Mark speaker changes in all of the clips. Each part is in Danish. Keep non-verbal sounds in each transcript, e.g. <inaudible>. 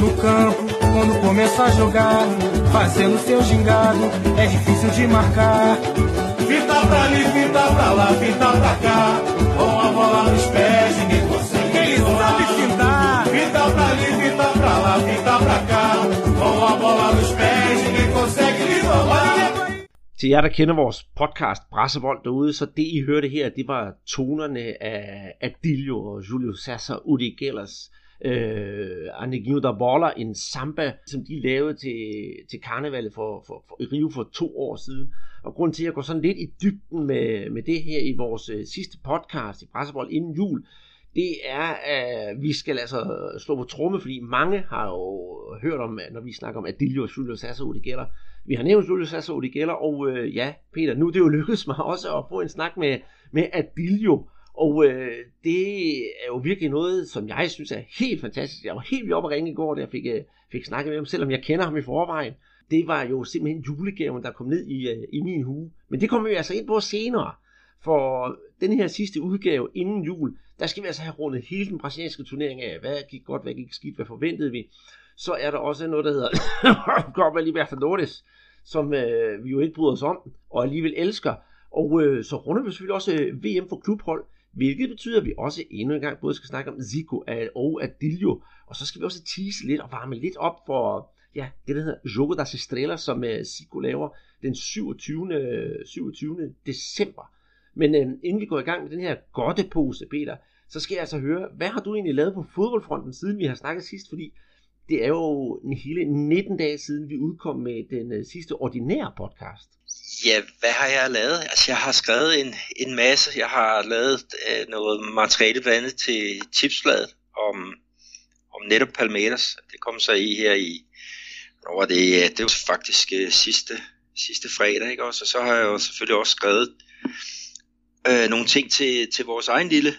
Speaker 1: no campo, quando começa a jogar, fazendo seu gingado, é difícil de marcar. Fita pra ali, fita pra lá, fita pra cá, com a bola nos pés, ninguém consegue. Ele sabe fintar. Fita pra ali, fita pra lá, fita pra cá, com a bola nos pés, ninguém consegue lhe roubar.
Speaker 2: Til jer, der kender vores podcast Brassebold derude, så det I hørte her, det var tonerne af Adilio og Julio Sasser Udi Gellers øh, Anegino da Bolla, en samba, som de lavede til, til karnevalet for, for, for, i Rio for to år siden. Og grund til, at jeg går sådan lidt i dybden med, med det her i vores øh, sidste podcast i Pressebold inden jul, det er, at vi skal altså slå på tromme, fordi mange har jo hørt om, når vi snakker om Adilio og Julio Sasso, det gælder. vi har nævnt Julio Sasso, det gælder, og øh, ja, Peter, nu er det jo lykkedes mig også at få en snak med, med Adilio, og øh, det er jo virkelig noget, som jeg synes er helt fantastisk. Jeg var helt vildt oppe at ringe i går, da jeg fik, øh, fik snakket med ham, selvom jeg kender ham i forvejen. Det var jo simpelthen julegaven, der kom ned i, øh, i min hue. Men det kommer vi altså ind på senere. For den her sidste udgave inden jul, der skal vi altså have rundet hele den brasilianske turnering af. Hvad gik godt, hvad gik skidt, hvad forventede vi? Så er der også noget, der hedder <coughs> Copa Libertadores, som øh, vi jo ikke bryder os om, og alligevel elsker. Og øh, så runder vi selvfølgelig også øh, VM for klubhold, hvilket betyder, at vi også endnu en gang både skal snakke om Zico og Adilio, og så skal vi også tease lidt og varme lidt op for ja, det, der hedder Jogo das Estrelas, som øh, Zico laver den 27. 27. december. Men øh, inden vi går i gang med den her godtepose, Peter, så skal jeg altså høre, hvad har du egentlig lavet på fodboldfronten, siden vi har snakket sidst? Fordi det er jo en hele 19 dage siden, vi udkom med den øh, sidste ordinære podcast.
Speaker 3: Ja, hvad har jeg lavet? Altså, jeg har skrevet en, en masse. Jeg har lavet øh, noget materiale blandt andet til Tipsbladet om, om netop Palmeters. Det kom så i her i, når var det, det var faktisk øh, sidste, sidste fredag, ikke også? Og så har jeg jo selvfølgelig også skrevet øh, nogle ting til, til vores egen lille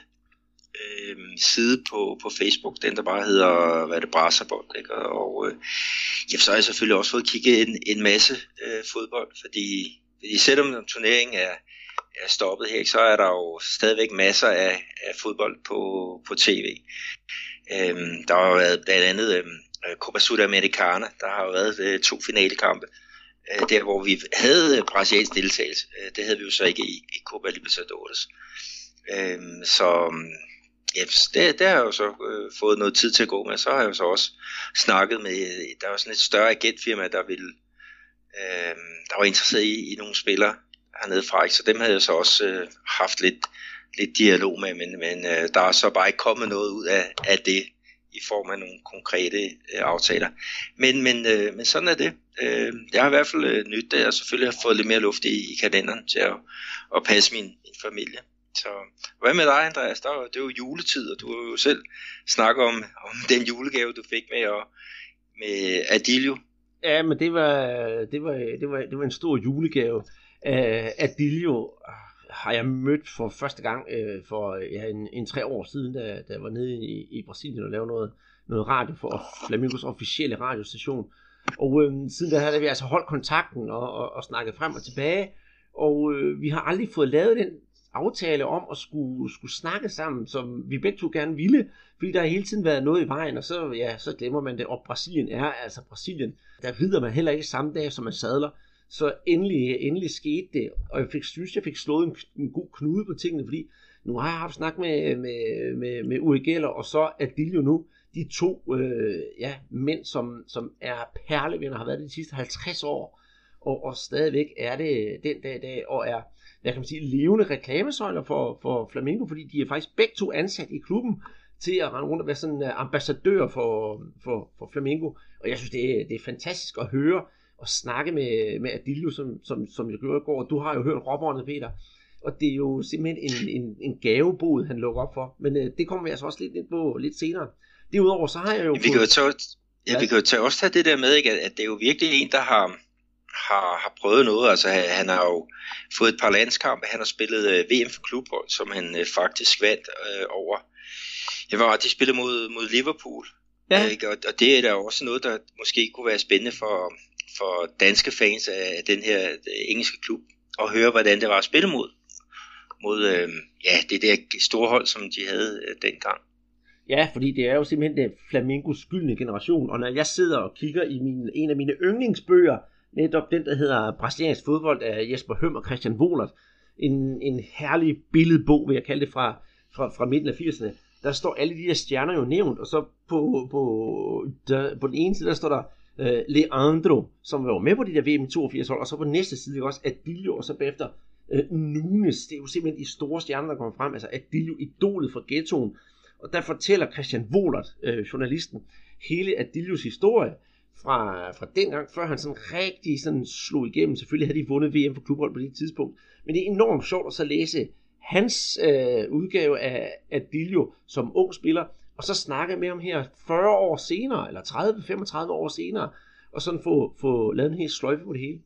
Speaker 3: side på, på Facebook, den der bare hedder, hvad er det, Brasserbold, ikke? Og, øh, ja, så har jeg selvfølgelig også fået kigget en, en masse øh, fodbold, fordi, fordi selvom turneringen er, er stoppet her, så er der jo stadigvæk masser af, af fodbold på, på tv. Øhm, der har jo været blandt andet øhm, Copa Sudamericana, der har jo været øh, to finalekampe, øh, der hvor vi havde øh, brasiliansk deltagelse. Øh, det havde vi jo så ikke i, i Copa Libertadores. Øhm, så øhm, ja, det, det har jeg jo så øh, fået noget tid til at gå med. Så har jeg jo så også snakket med, øh, der var sådan et større agentfirma, der ville, øh, der var interesseret i, i nogle spillere hernede fra, så dem havde jeg så også øh, haft lidt, lidt dialog med, men, men øh, der er så bare ikke kommet noget ud af, af det i form af nogle konkrete øh, aftaler. Men, men, øh, men sådan er det. Øh, jeg har i hvert fald øh, nyt det, og selvfølgelig har fået lidt mere luft i, i kalenderen til at, at passe min, min familie. Så hvad med dig, Andreas? Der, det er jo juletid, og du har jo selv snakket om, om den julegave, du fik med, og, med Adilio.
Speaker 2: Ja, men det var, det var, det var, det var en stor julegave. Uh, Adilio har jeg mødt for første gang uh, for ja, en, en tre år siden, da, da jeg var nede i, i Brasilien og lavede noget, noget radio for Flamingos officielle radiostation. Og øh, siden da havde vi altså holdt kontakten og, og, og snakket frem og tilbage, og øh, vi har aldrig fået lavet den aftale om at skulle, skulle snakke sammen, som vi begge to gerne ville, fordi der har hele tiden været noget i vejen, og så, ja, så glemmer man det, og Brasilien er altså Brasilien. Der vider man heller ikke samme dag, som man sadler. Så endelig, endelig skete det, og jeg fik, synes, jeg fik slået en, en god knude på tingene, fordi nu har jeg haft snak med, med, med, med Uri Geller, og så er Dilio nu, de to øh, ja, mænd, som, som er perlevenner, har været det de sidste 50 år, og, og stadigvæk er det den dag i dag, og er hvad kan man sige, levende reklamesøjler for, for Flamingo, fordi de er faktisk begge to ansat i klubben til at rende rundt og være sådan uh, ambassadør for, for, for Flamingo. Og jeg synes, det er, det er fantastisk at høre og snakke med, med Adilio, som, som, som jeg gjorde i går. Du har jo hørt råbåndet, Peter. Og det er jo simpelthen en, en, en gavebod, han lukker op for. Men uh, det kommer vi altså også lidt ind på lidt senere. Derudover så har jeg jo...
Speaker 3: Vi kan jo tage, ja, vi kan jo tage, også tage det der med, ikke, at det er jo virkelig en, der har har, har prøvet noget. Altså, han har jo fået et par landskampe. Han har spillet øh, VM for klubhold, som han øh, faktisk vandt øh, over. Jeg var de spillede mod, mod Liverpool. Ja. Ikke? Og, og det er da også noget, der måske kunne være spændende for, for danske fans af den her engelske klub. At høre, hvordan det var at spille mod, mod øh, ja, det der store hold, som de havde øh, dengang.
Speaker 2: Ja, fordi det er jo simpelthen det Flamingos skyldne generation, og når jeg sidder og kigger i min, en af mine yndlingsbøger, netop den, der hedder Brasiliansk fodbold af Jesper Høm og Christian Wohlert, en, en herlig billedbog, vil jeg kalde det, fra, fra, fra midten af 80'erne, der står alle de der stjerner jo nævnt, og så på, på, der, på den ene side, der står der uh, Leandro, som var med på de der VM 82 hold, og så på den næste side også Adilio, og så bagefter uh, Nunes. Det er jo simpelthen de store stjerner, der kommer frem. Altså Adilio, idolet fra ghettoen. Og der fortæller Christian Wohlert, uh, journalisten, hele Adilios historie fra, fra dengang, før han sådan rigtig sådan slog igennem. Selvfølgelig havde de vundet VM for klubhold på det tidspunkt. Men det er enormt sjovt at så læse hans øh, udgave af Adilio som ung spiller, og så snakke med ham her 40 år senere, eller 30-35 år senere, og sådan få, få lavet en helt sløjfe på det hele.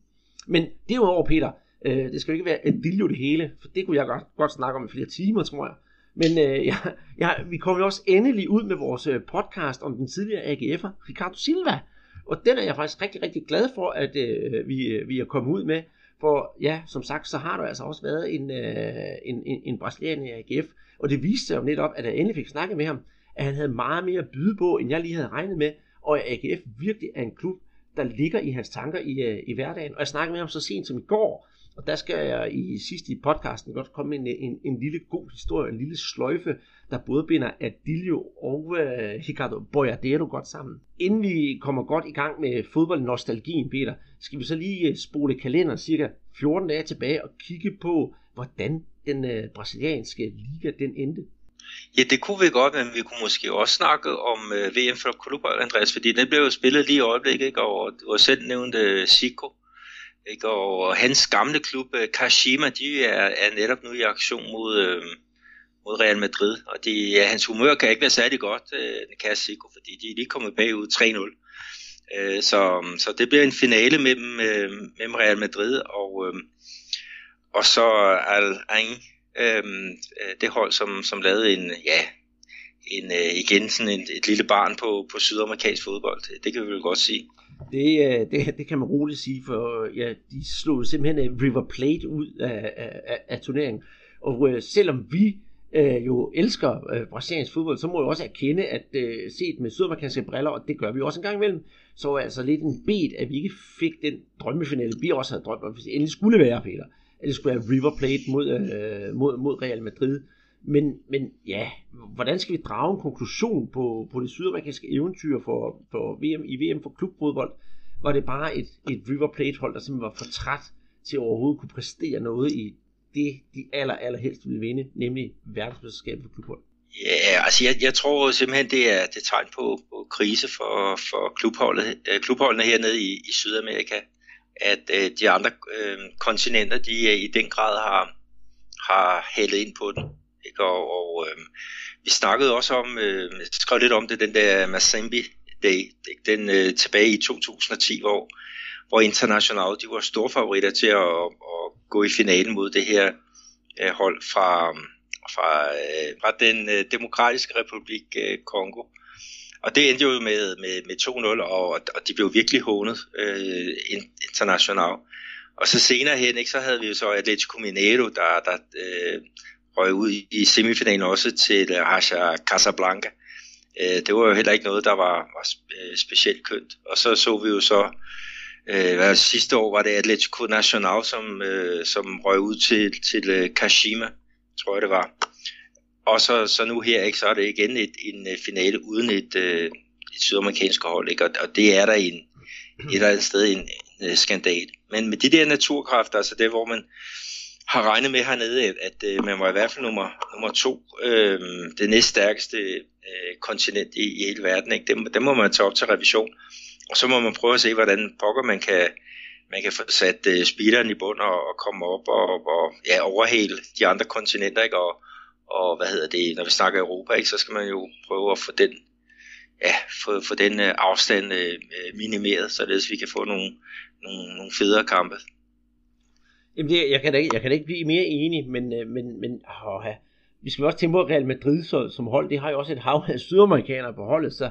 Speaker 2: Men derudover, Peter, øh, det skal jo ikke være Adilio det hele, for det kunne jeg godt, godt snakke om i flere timer, tror jeg. Men øh, <laughs> ja, ja, vi kommer jo også endelig ud med vores øh, podcast om den tidligere AGF'er, Ricardo Silva. Og den er jeg faktisk rigtig, rigtig glad for, at øh, vi, øh, vi er kommet ud med. For ja, som sagt, så har der altså også været en, øh, en, en, en brasilianer i AGF, og det viste sig jo netop, at jeg endelig fik snakket med ham, at han havde meget mere at byde på, end jeg lige havde regnet med, og at AGF virkelig er en klub, der ligger i hans tanker i, øh, i hverdagen. Og jeg snakkede med ham så sent som i går, og der skal jeg i sidste i podcasten godt komme med en, en, en lille god historie, en lille sløjfe, der både binder Adilio og øh, Ricardo Boyadero godt sammen. Inden vi kommer godt i gang med fodboldnostalgien, Peter, skal vi så lige øh, spole kalenderen cirka 14 dage tilbage og kigge på, hvordan den øh, brasilianske liga den endte.
Speaker 3: Ja, det kunne vi godt, men vi kunne måske også snakke om øh, VM for klubhold, Andreas, fordi den blev jo spillet lige i øjeblikket, ikke? og du har selv nævnt uh, øh, Zico, ikke? og hans gamle klub, øh, Kashima, de er, er netop nu i aktion mod, øh, mod Real Madrid, og de, ja, hans humør kan ikke være særlig godt, øh, kan Zico, fordi de er lige kommet bagud 3-0. Øh, så, så det bliver en finale mellem, øh, mellem Real Madrid og, øh, og så Al Ain, øh, det hold, som, som lavede en, ja, en, øh, igen sådan et, et lille barn på, på sydamerikansk fodbold. Det, det kan vi vel godt sige.
Speaker 2: Det, øh, det, det kan man roligt sige, for ja, de slog simpelthen øh, River Plate ud af, af, af turneringen. Og øh, selvom vi øh, jo elsker øh, brasiliansk fodbold, så må jeg også erkende, at øh, set med sydamerikanske briller, og det gør vi også en gang imellem, så var altså lidt en bed, at vi ikke fik den drømmefinale, vi også havde drømt om, hvis det endelig skulle være, Peter at det skulle være River Plate mod, øh, mod, mod Real Madrid. Men, men ja, hvordan skal vi drage en konklusion på, på det sydamerikanske eventyr for, for VM, i VM for klubfodbold? Var det bare et, et River Plate hold, der simpelthen var for træt til at overhovedet kunne præstere noget i det, de aller, aller helst ville vinde, nemlig verdensmesterskabet for klubhold?
Speaker 3: Ja, altså jeg, jeg tror simpelthen, det er, det er tegn på, på krise for, for klubholdet, øh, klubholdene hernede i, i Sydamerika at øh, de andre øh, kontinenter, de øh, i den grad har, har hældet ind på den. Ikke? Og, og øh, vi snakkede også om, øh, skrev lidt om det, den der Masambi Day, den øh, tilbage i 2010, hvor, hvor International, de var store favoritter til at, at gå i finalen mod det her øh, hold fra, fra, øh, fra den øh, demokratiske republik øh, Kongo. Og det endte jo med, med, med 2-0, og, og de blev virkelig hånet øh, internationalt. Og så senere hen, ikke, så havde vi jo så Atletico Mineiro, der, der øh, røg ud i, semifinalen også til øh, Raja Casablanca. Øh, det var jo heller ikke noget, der var, var øh, specielt kønt. Og så så vi jo så, øh, hvad, sidste år var det Atletico Nacional, som, øh, som røg ud til, til øh, Kashima, tror jeg det var og så, så nu her, ikke, så er det igen et, en øh, finale uden et, øh, et sydamerikansk hold, ikke? Og, og det er der en, et eller andet sted en, en øh, skandal. Men med de der naturkræfter, altså det, hvor man har regnet med hernede, at, at øh, man var i hvert fald nummer, nummer to, øh, det næststærkeste øh, kontinent i, i hele verden, ikke? Det, det må man tage op til revision. Og så må man prøve at se, hvordan pokker man kan, man kan få sat øh, speederen i bund og, og komme op og, og ja, overhale de andre kontinenter, ikke? Og, og hvad hedder det, når vi snakker Europa, ikke, så skal man jo prøve at få den, ja, få, få den øh, afstand øh, øh minimeret, således vi kan få nogle, nogle, nogle federe kampe.
Speaker 2: Jamen det, jeg, kan da ikke, jeg kan da ikke blive mere enig, men, øh, men, men åh, vi skal også tænke på, at Real Madrid så, som hold, det har jo også et hav af sydamerikanere på holdet, så,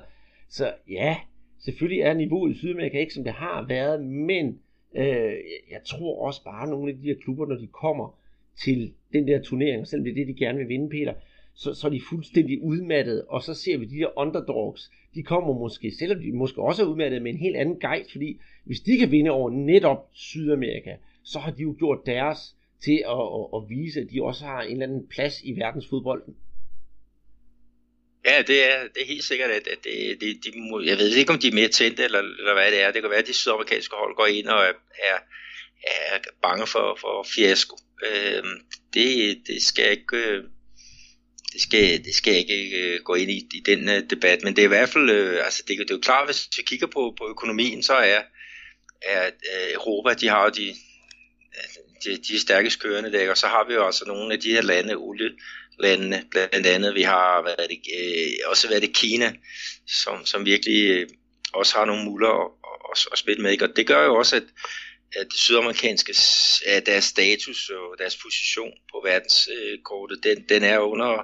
Speaker 2: så ja, selvfølgelig er niveauet i Sydamerika ikke som det har været, men øh, jeg tror også bare, at nogle af de her klubber, når de kommer til den der turnering, selvom det er det, de gerne vil vinde, Peter, så, så er de fuldstændig udmattede, og så ser vi de der underdogs, de kommer måske, selvom de måske også er udmattede med en helt anden gejst, fordi hvis de kan vinde over netop Sydamerika, så har de jo gjort deres til at, at, at vise, at de også har en eller anden plads i verdensfodbolden.
Speaker 3: Ja, det er, det er helt sikkert, at, at det, det, de, jeg ved ikke, om de er mere tændte, eller, eller hvad det er. Det kan være, at de sydamerikanske hold går ind og er, er, er bange for, for fiasko. Øh, det, det skal ikke... Øh, det skal, det skal jeg ikke øh, gå ind i, i den uh, debat, men det er i hvert fald, øh, altså det, det er jo klart, hvis vi kigger på, på økonomien, så er, er Europa, de har jo de, de, de stærkest kørende der, og så har vi jo også nogle af de her lande, landene blandt andet, vi har været i, øh, også været i Kina, som, som virkelig øh, også har nogle muller at, at, at spille med, og det gør jo også, at, at det sydamerikanske, at deres status og deres position på verdenskortet, den, den er under,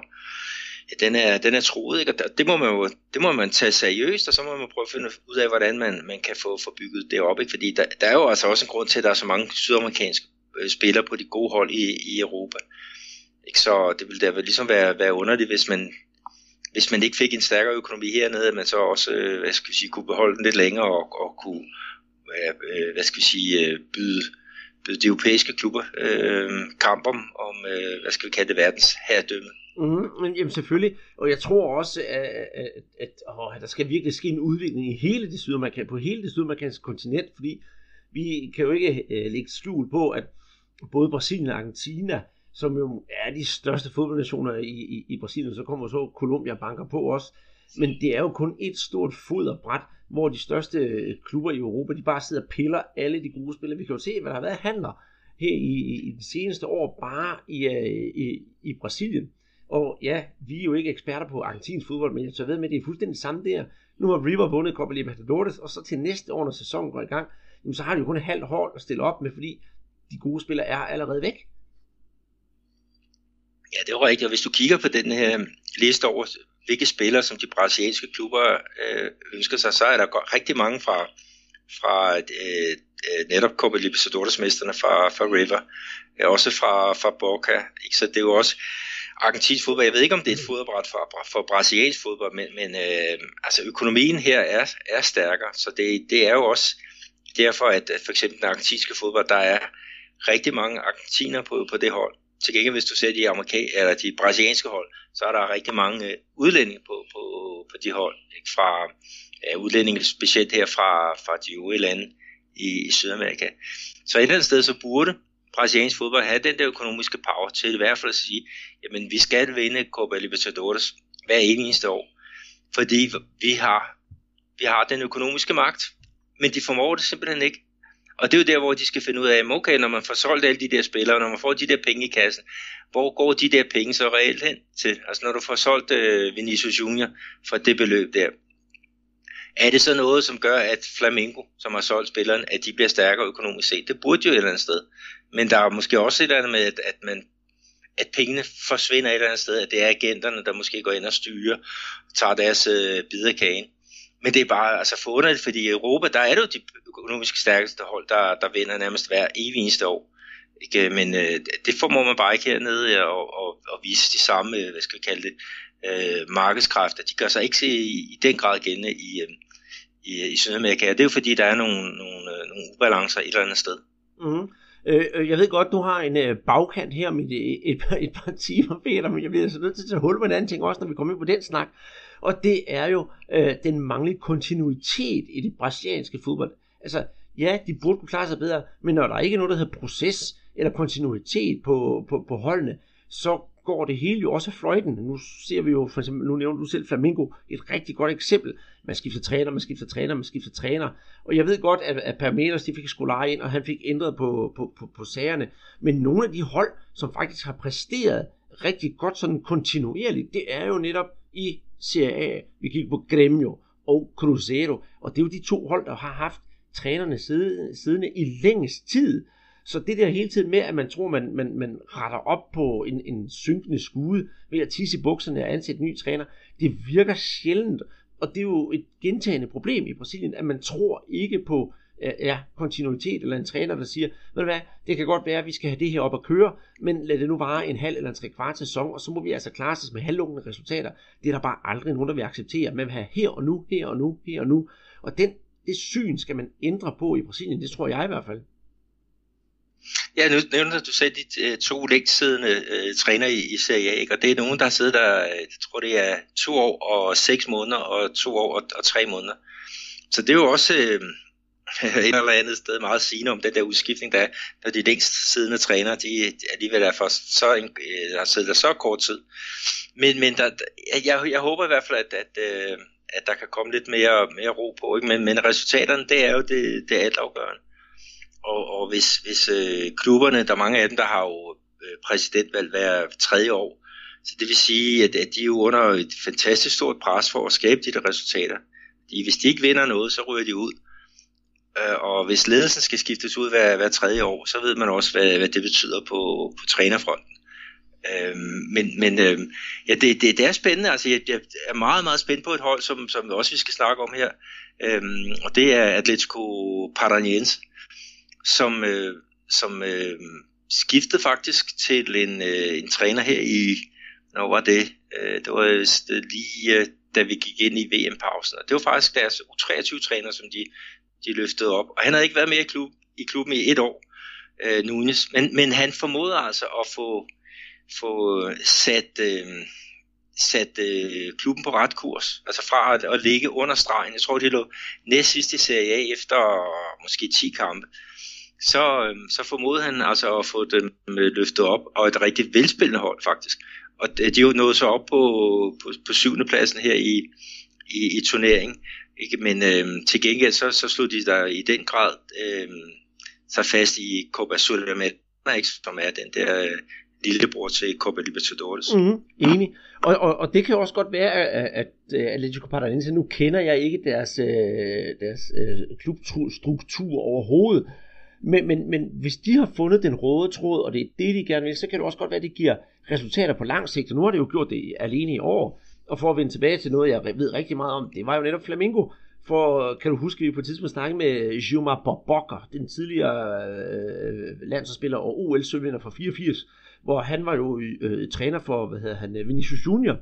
Speaker 3: ja, den er, den er troet, ikke? og det må, man jo, det må man tage seriøst, og så må man prøve at finde ud af, hvordan man, man kan få, få bygget det op, ikke? fordi der, der er jo altså også en grund til, at der er så mange sydamerikanske øh, spillere på de gode hold i, i Europa. Ikke? Så det ville da ligesom være, være underligt, hvis man, hvis man ikke fik en stærkere økonomi hernede, at man så også øh, hvad skal vi sige, kunne beholde den lidt længere og, og kunne, øh, hvad skal vi sige, øh, byde, byde de europæiske klubber øh, kamp om, om hvad skal vi kalde det, verdens herredømme.
Speaker 2: Mm, mm-hmm. jamen selvfølgelig, og jeg tror også, at, at, at, at, der skal virkelig ske en udvikling i hele det sydamerikanske, på hele det sydamerikanske kontinent, fordi vi kan jo ikke uh, lægge skjul på, at både Brasilien og Argentina, som jo er de største fodboldnationer i, i, i Brasilien, så kommer så Colombia banker på os, men det er jo kun et stort foderbræt, hvor de største øh, klubber i Europa, de bare sidder og piller alle de gode spillere. Vi kan jo se, hvad der har været handler her i, i, i de seneste år, bare i, øh, i, i Brasilien. Og ja, vi er jo ikke eksperter på argentinsk fodbold, men jeg ved med, at det er fuldstændig samme der. Nu har River vundet Copa Libertadores, og så til næste år, når sæsonen går i gang, jamen, så har de jo kun et halvt hold at stille op med, fordi de gode spillere er allerede væk.
Speaker 3: Ja, det er rigtigt, og hvis du kigger på den her liste over hvilke spillere, som de brasilianske klubber øh, ønsker sig, så er der rigtig mange fra, fra øh, øh netop Copa Libertadores mesterne fra, fra River, øh, også fra, fra Boca. Ikke? Så det er jo også argentinsk fodbold. Jeg ved ikke, om det er et foderbræt for, for brasiliansk fodbold, men, men øh, altså økonomien her er, er stærkere, så det, det er jo også derfor, at øh, for eksempel den argentinske fodbold, der er rigtig mange argentiner på, på det hold. Til gengæld, hvis du ser de, amerika- eller de brasilianske hold, så er der rigtig mange øh, udlændinge på, på, på de hold. Ikke? Fra ja, udlændinge specielt her fra, fra de øvrige lande i, i Sydamerika. Så et eller andet sted, så burde brasiliansk fodbold have den der økonomiske power til i hvert fald at sige, jamen vi skal vinde Copa Libertadores hver eneste år, fordi vi har, vi har den økonomiske magt, men de formår det simpelthen ikke. Og det er jo der, hvor de skal finde ud af, okay, når man får solgt alle de der spillere, når man får de der penge i kassen, hvor går de der penge så reelt hen til? Altså når du får solgt øh, Vinicius Junior for det beløb der, er det så noget, som gør, at Flamengo, som har solgt spilleren, at de bliver stærkere økonomisk set? Det burde jo et eller andet sted. Men der er måske også et eller andet med, at, at, man, at pengene forsvinder et eller andet sted, at det er agenterne, der måske går ind og styrer, og tager deres øh, bid af kagen. Men det er bare altså forunderligt, fordi i Europa, der er det jo de økonomisk stærkeste hold, der, der vinder nærmest hver evig eneste år. Ikke? Men øh, det formår man bare ikke hernede og, og, og vise de samme, øh, hvad skal vi kalde det, øh, markedskræfter. De gør sig ikke i, i den grad gældende i, øh, i, i Sydamerika. Og det er jo fordi, der er nogle, nogle, øh, nogle ubalancer et eller andet sted.
Speaker 2: Mm-hmm. Øh, øh jeg ved godt, du har en øh, bagkant her med et, et, et par timer, Peter, men jeg bliver så nødt til at tage hul på en anden ting også, når vi kommer ind på den snak. Og det er jo øh, den manglende kontinuitet i det brasilianske fodbold. Altså, ja, de burde kunne klare sig bedre, men når der ikke er noget, der hedder proces eller kontinuitet på, på, på holdene, så går det hele jo også fløjten. Nu ser vi jo, for eksempel, nu nævner du selv Flamingo, et rigtig godt eksempel. Man skifter træner, man skifter træner, man skifter træner. Og jeg ved godt, at, at Permeters, de fik Skolari ind, og han fik ændret på, på, på, på sagerne. Men nogle af de hold, som faktisk har præsteret rigtig godt sådan kontinuerligt, det er jo netop i Serie A. Vi kigger på Gremio og Cruzeiro, og det er jo de to hold, der har haft trænerne siddende i længst tid. Så det der hele tiden med, at man tror, man, man, man retter op på en, en synkende skude ved at tisse i bukserne og ansætte ny træner, det virker sjældent. Og det er jo et gentagende problem i Brasilien, at man tror ikke på ja, kontinuitet, eller en træner, der siger, ved du hvad, det kan godt være, at vi skal have det her op at køre, men lad det nu vare en halv eller en tre kvart sæson, og så må vi altså klare os med halvlukkende resultater. Det er der bare aldrig nogen, der vil acceptere. Man vil have her og nu, her og nu, her og nu. Og den, det syn skal man ændre på i Brasilien, det tror jeg i hvert fald.
Speaker 3: Ja, nu nævner du selv de øh, to længtsiddende øh, træner i, i Serie A, ikke? og det er nogen, der har siddet der, øh, jeg tror det er to år og seks måneder, og to år og, og tre måneder. Så det er jo også øh, <laughs> et eller andet sted meget sigende om den der udskiftning, der når de længst siddende træner, de alligevel er for så, en, øh, har siddet der så kort tid. Men, men der, jeg, jeg håber i hvert fald, at, at, øh, at der kan komme lidt mere, mere ro på, ikke? Men, men resultaterne, det er jo det, det er altafgørende. Og, og hvis, hvis øh, klubberne, der er mange af dem, der har jo øh, præsidentvalg hver tredje år, så det vil sige, at, at de er jo under et fantastisk stort pres for at skabe de der resultater. De, hvis de ikke vinder noget, så ryger de ud. Øh, og hvis ledelsen skal skiftes ud hver, hver tredje år, så ved man også, hvad, hvad det betyder på, på trænerfronten. Øhm, men men øhm, ja, det, det, det er spændende. Altså, jeg, jeg er meget, meget spændt på et hold, som, som også vi skal snakke om her. Øhm, og det er Atletico Paranaense som, øh, som øh, skiftede faktisk til en, øh, en træner her i, når var det? Øh, det var lige øh, da vi gik ind i VM-pausen. Og det var faktisk deres U23-træner, som de, de løftede op. Og han havde ikke været med i, klub, i klubben i et år, øh, Nunes. Men, men han formoder altså at få, få sat... Øh, sat øh, klubben på ret kurs. Altså fra at, at ligge under stregen. Jeg tror, det lå næst sidst i Serie A efter måske 10 kampe så, øh, så formodede han altså at få dem øh, løftet op, og et rigtig velspillende hold faktisk. Og øh, de er jo nået så op på, på, på syvende pladsen her i, i, i turneringen. Ikke? Men øh, til gengæld så, så slog de der i den grad øh, sig fast i Copa Sudamericana, som er den der øh, lillebror til Copa Libertadores.
Speaker 2: Mm, enig. Og, og, og det kan også godt være, at, at øh, Atletico Paranaense, nu kender jeg ikke deres, øh, deres øh, klubstruktur overhovedet, men, men, men hvis de har fundet den røde tråd, og det er det, de gerne vil, så kan det også godt være, at det giver resultater på lang sigt. Og nu har det jo gjort det alene i år. Og for at vende tilbage til noget, jeg ved rigtig meget om, det var jo netop Flamingo. For kan du huske, at vi på et tidspunkt snakkede med Juma Bobokker, den tidligere øh, landsholdsspiller og OL-søvinder fra 84, hvor han var jo øh, træner for, hvad hedder han, øh, Vinicius Junior.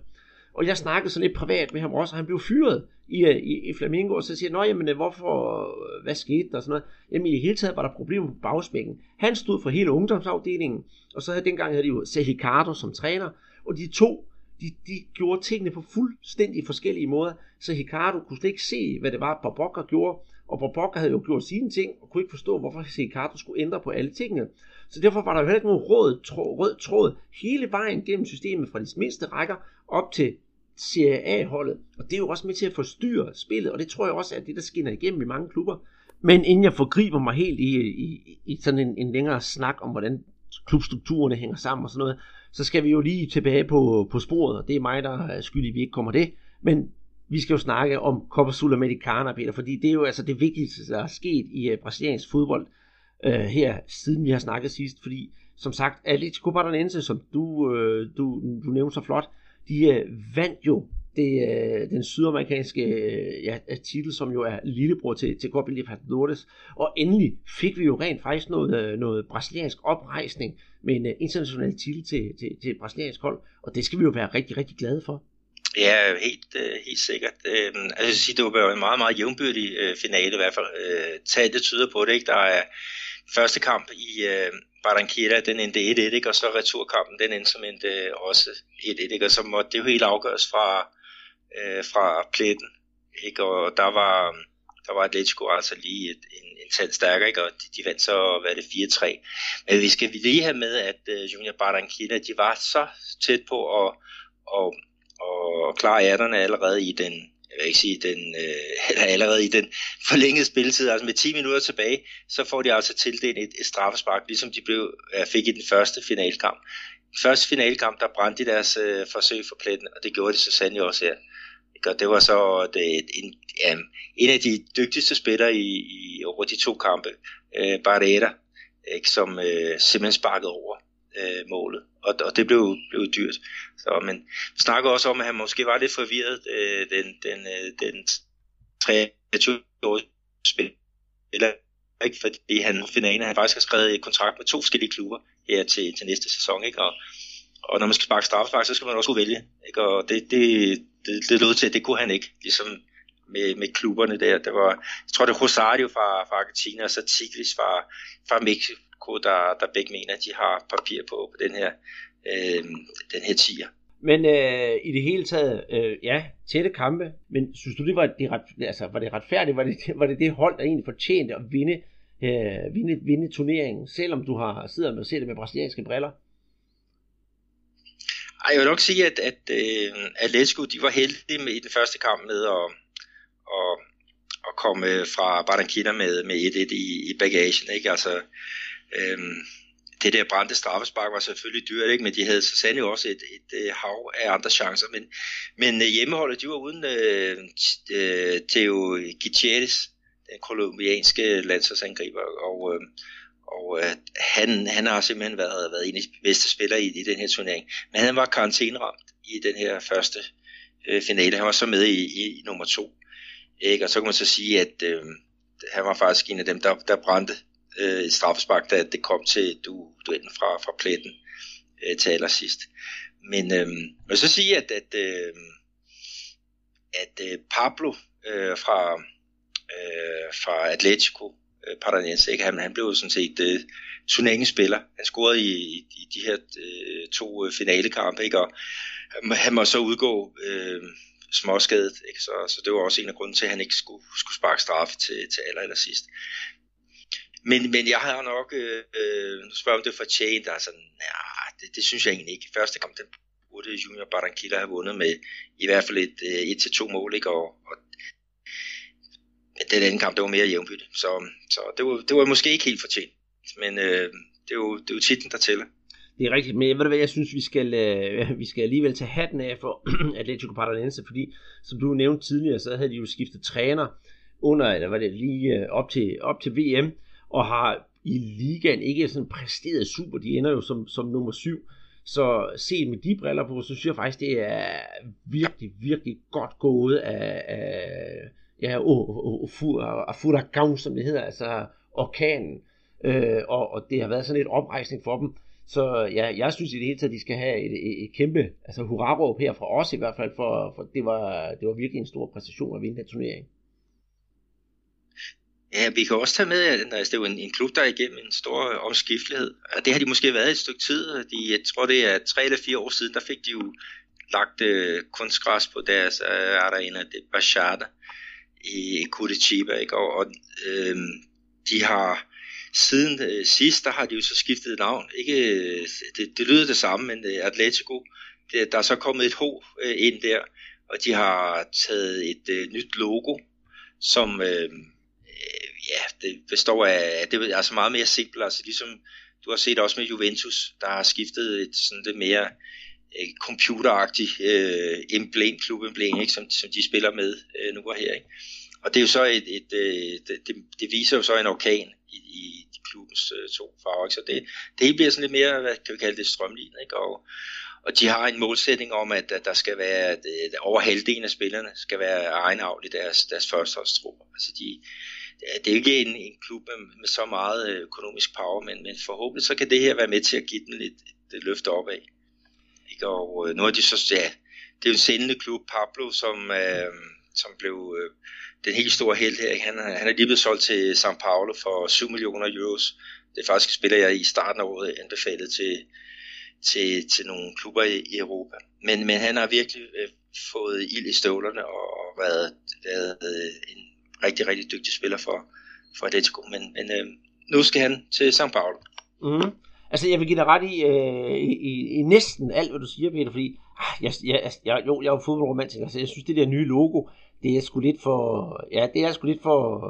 Speaker 2: Og jeg snakkede sådan lidt privat med ham også, og han blev fyret i, øh, i, i Flamingo, og så siger jeg, jamen øh, hvorfor, hvad skete der og sådan noget. Jamen i det hele taget var der problemer på bagsmækken. Han stod for hele ungdomsafdelingen, og så havde dengang havde de jo Sehicardo som træner, og de to, de, de gjorde tingene på fuldstændig forskellige måder, så Ricardo kunne slet ikke se, hvad det var, Bobokker gjorde, og Bobokker havde jo gjort sine ting, og kunne ikke forstå, hvorfor Ricardo skulle ændre på alle tingene. Så derfor var der jo heller ikke nogen rød tråd, rød tråd hele vejen gennem systemet fra de mindste rækker op til Serie A-holdet. Og det er jo også med til at forstyrre spillet, og det tror jeg også er det, der skinner igennem i mange klubber. Men inden jeg forgriber mig helt i, i, i sådan en, en længere snak om, hvordan klubstrukturerne hænger sammen og sådan noget, så skal vi jo lige tilbage på, på sporet, og det er mig, der er skyldig, at vi ikke kommer det. Men vi skal jo snakke om Copa Sudamericana, Peter, fordi det er jo altså det vigtigste, der er sket i uh, brasiliansk fodbold uh, her, siden vi har snakket sidst, fordi som sagt, Atletico Paranaense, som du, uh, du, du nævnte så flot, de uh, vandt jo det, er den sydamerikanske øh, ja, titel, som jo er lillebror til, til Copa Libertadores. Og endelig fik vi jo rent faktisk noget, øh, noget brasiliansk oprejsning med en international titel til, til, til et brasiliansk hold, og det skal vi jo være rigtig, rigtig glade for.
Speaker 3: Ja, helt, helt sikkert. Øhm, altså, jeg sige, det var en meget, meget jævnbyrdig finale i hvert fald. Øh, tallet tyder på det, ikke? Der er første kamp i, Barranquilla, den endte 1-1, ikke? og så returkampen, den endte som endte også 1-1, ikke? og så måtte det jo helt afgøres fra, øh, fra pletten, ikke? og der var, der var Atletico altså lige et, en, en tand stærkere, ikke? og de, de vandt så, hvad det, 4-3. Men vi skal lige have med, at øh, Junior Barranquilla, de var så tæt på at, at, at klare ærterne allerede i den jeg vil ikke sige, den, øh, <laughs> allerede i den forlængede spilletid, altså med 10 minutter tilbage, så får de altså tildelt et, et straffespark, ligesom de blev, øh, fik i den første finalkamp. Første finalkamp, der brændte de deres øh, forsøg for pletten, og det gjorde de så sandelig også her. Og det var så det, en, ja, en af de dygtigste spillere i, i over de to kampe, øh, Barrera, ikke, som øh, simpelthen sparkede over øh, målet, og, og det blev, blev dyrt. Så, men vi snakker også om, at han måske var lidt forvirret, øh, den, den, øh, den 23-årige spiller, ikke? fordi han finder han faktisk har skrevet et kontrakt med to forskellige klubber her til, til næste sæson, ikke? Og, og når man skal sparke straffespark, så skal man også kunne vælge, ikke? og det, det, det, det lød til, at det kunne han ikke, ligesom med, med klubberne der. Der var, jeg tror, det er Rosario fra, fra Argentina, og så Tigris fra, fra Mexico, der, der begge mener, at de har papir på, på den her, øh, den her tiger.
Speaker 2: Men øh, i det hele taget, øh, ja, tætte kampe, men synes du, det var det, ret, altså, var det retfærdigt? Var det, <laughs> var det det hold, der egentlig fortjente at vinde, øh, vinde, vinde turneringen, selvom du har siddet og ser det med brasilianske briller?
Speaker 3: Ej, jeg vil nok sige, at, at øh, Atletico, de var heldige med, i den første kamp med at, at, at komme fra Barranquilla med, med 1-1 i, i bagagen. Ikke? Altså, øh, det der brændte straffespark var selvfølgelig dyrt, ikke? men de havde så sandelig også et, et, et hav af andre chancer. Men, men øh, hjemmeholdet, de var uden øh, øh Theo Gutierrez, den kolumbianske landsholdsangriber, og, øh, og øh, han, han har simpelthen været, været en af de bedste spillere i, i den her turnering. Men han var karantæneramt i den her første øh, finale. Han var så med i, i, i nummer to. Ikke? Og så kan man så sige, at øh, han var faktisk en af dem, der, der brændte øh, et straffespark, da det kom til du, duellen fra, fra pletten øh, til allersidst. Men øh, jeg vil så sige, at, at, øh, at øh, Pablo øh, fra, øh, fra Atletico øh, Paranaense, ikke? Han, han blev sådan set øh, turneringsspiller. Han scorede i, i, i de her øh, to øh, finalekampe, ikke? og han må så udgå øh, småskadet, ikke? Så, så det var også en af grunden til, at han ikke skulle, skulle sparke straffe til, til aller, aller sidst. Men, men jeg har nok, øh, øh nu spørger om det for fortjent, altså, ja, det, det synes jeg egentlig ikke. Første kamp, den burde Junior Barranquilla have vundet med i hvert fald et, øh, et til to mål, ikke? Og, og den anden kamp, det var mere jævnbytte. Så, så det, var, det var måske ikke helt fortjent. Men øh, det, er jo, det er jo titlen, der tæller.
Speaker 2: Det er rigtigt, men ved du hvad, jeg synes, vi skal, øh, vi skal alligevel tage hatten af for <clears throat> Atletico Paranaense, fordi som du nævnte tidligere, så havde de jo skiftet træner under, eller var det lige øh, op til, op til VM, og har i ligaen ikke sådan præsteret super. De ender jo som, som nummer syv. Så set med de briller på, så synes jeg faktisk, det er virkelig, virkelig godt gået af, af ja, Furacão, som det hedder, altså orkanen. Øh, og, og det har været sådan et oprejsning for dem. Så ja, jeg synes i det hele taget, at de skal have et, et, et kæmpe altså hurra her fra os i hvert fald, for, for det, var, det var virkelig en stor præstation at vinde den turnering.
Speaker 3: Ja, vi kan også tage med, at altså, det er jo en, en klub, der er igennem en stor omskiftelighed. Og det har de måske været et stykke tid. De, jeg tror, det er tre eller fire år siden, der fik de jo lagt øh, kunstgræs på deres øh, arena, det Bachata i Curitiba. Ikke? Og, og øh, de har siden øh, sidst, der har de jo så skiftet navn. Ikke, øh, det, det lyder det samme, men øh, Atletico, det, der er så kommet et H øh, ind der, og de har taget et øh, nyt logo, som... Øhm, øh, ja, det består af, det er altså meget mere simpelt, altså ligesom du har set også med Juventus, der har skiftet et sådan det mere øh, computeragtigt øh, emblem, klubemblem, ikke, som, som de spiller med øh, nu og her. Ikke? Og det er jo så et, et øh, et det, det, viser jo så en orkan i, i klubbens øh, to farver, ikke? så det, det hele bliver sådan lidt mere, hvad kan vi kalde det, strømlignet, ikke? Og, og de har en målsætning om, at, at der skal være, at, at over halvdelen af spillerne skal være egenavl i deres, deres førsteholdstrup. Altså de, det er ikke en, en klub med, med så meget øh, økonomisk power, men, men forhåbentlig så kan det her være med til at give den lidt et løfte opad. Ikke? Og øh, nu er de så, ja, det er jo en sendende klub, Pablo, som, øh, som blev øh, den helt store held her. Han, han er lige blevet solgt til São Paulo for 7 millioner euros. Det er faktisk spiller jeg i starten af året anbefalet til, til, til nogle klubber i, i Europa. Men, men han har virkelig øh, fået ild i støvlerne og, og været, været øh, en rigtig, rigtig dygtig spiller for, for Atletico, men, men øh, nu skal han til São Paulo.
Speaker 2: Mm. Altså, jeg vil give dig ret i, øh, i, i, i næsten alt, hvad du siger, Peter, fordi ah, jeg, jeg, jeg, jo, jeg er jo fodboldromantiker, så jeg synes, det der nye logo, det er sgu lidt for, ja, det er sgu lidt for,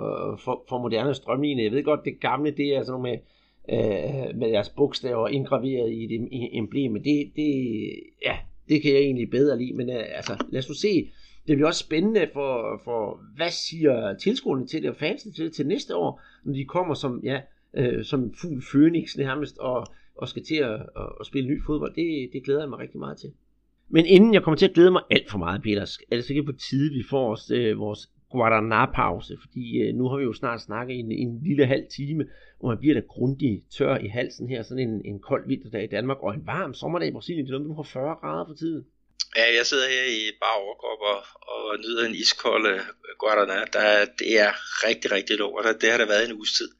Speaker 2: for, for moderne strømlignet. Jeg ved godt, det gamle, det er sådan noget med, øh, med deres bogstaver indgraveret i det emblem, men det, det, ja, det kan jeg egentlig bedre lide, men øh, altså, lad os nu se, det bliver også spændende for, for hvad siger tilskuerne til det, og fansen til det til næste år, når de kommer som, ja, øh, som fugl Phoenix nærmest, og, og skal til at, at, at spille ny fodbold. Det, det glæder jeg mig rigtig meget til. Men inden jeg kommer til at glæde mig alt for meget, Peter, er det sikkert på tide, vi får os, øh, vores Guadana-pause, fordi øh, nu har vi jo snart snakket en, en lille halv time, og man bliver da grundigt tør i halsen her, sådan en, en kold vinterdag i Danmark, og en varm sommerdag i Brasilien, det er noget, har 40 grader for tiden.
Speaker 3: Ja, jeg sidder her i bare overkrop og, og nyder en iskold uh, Guadana. Der, det er rigtig, rigtig lort, og det har der været en uges tid.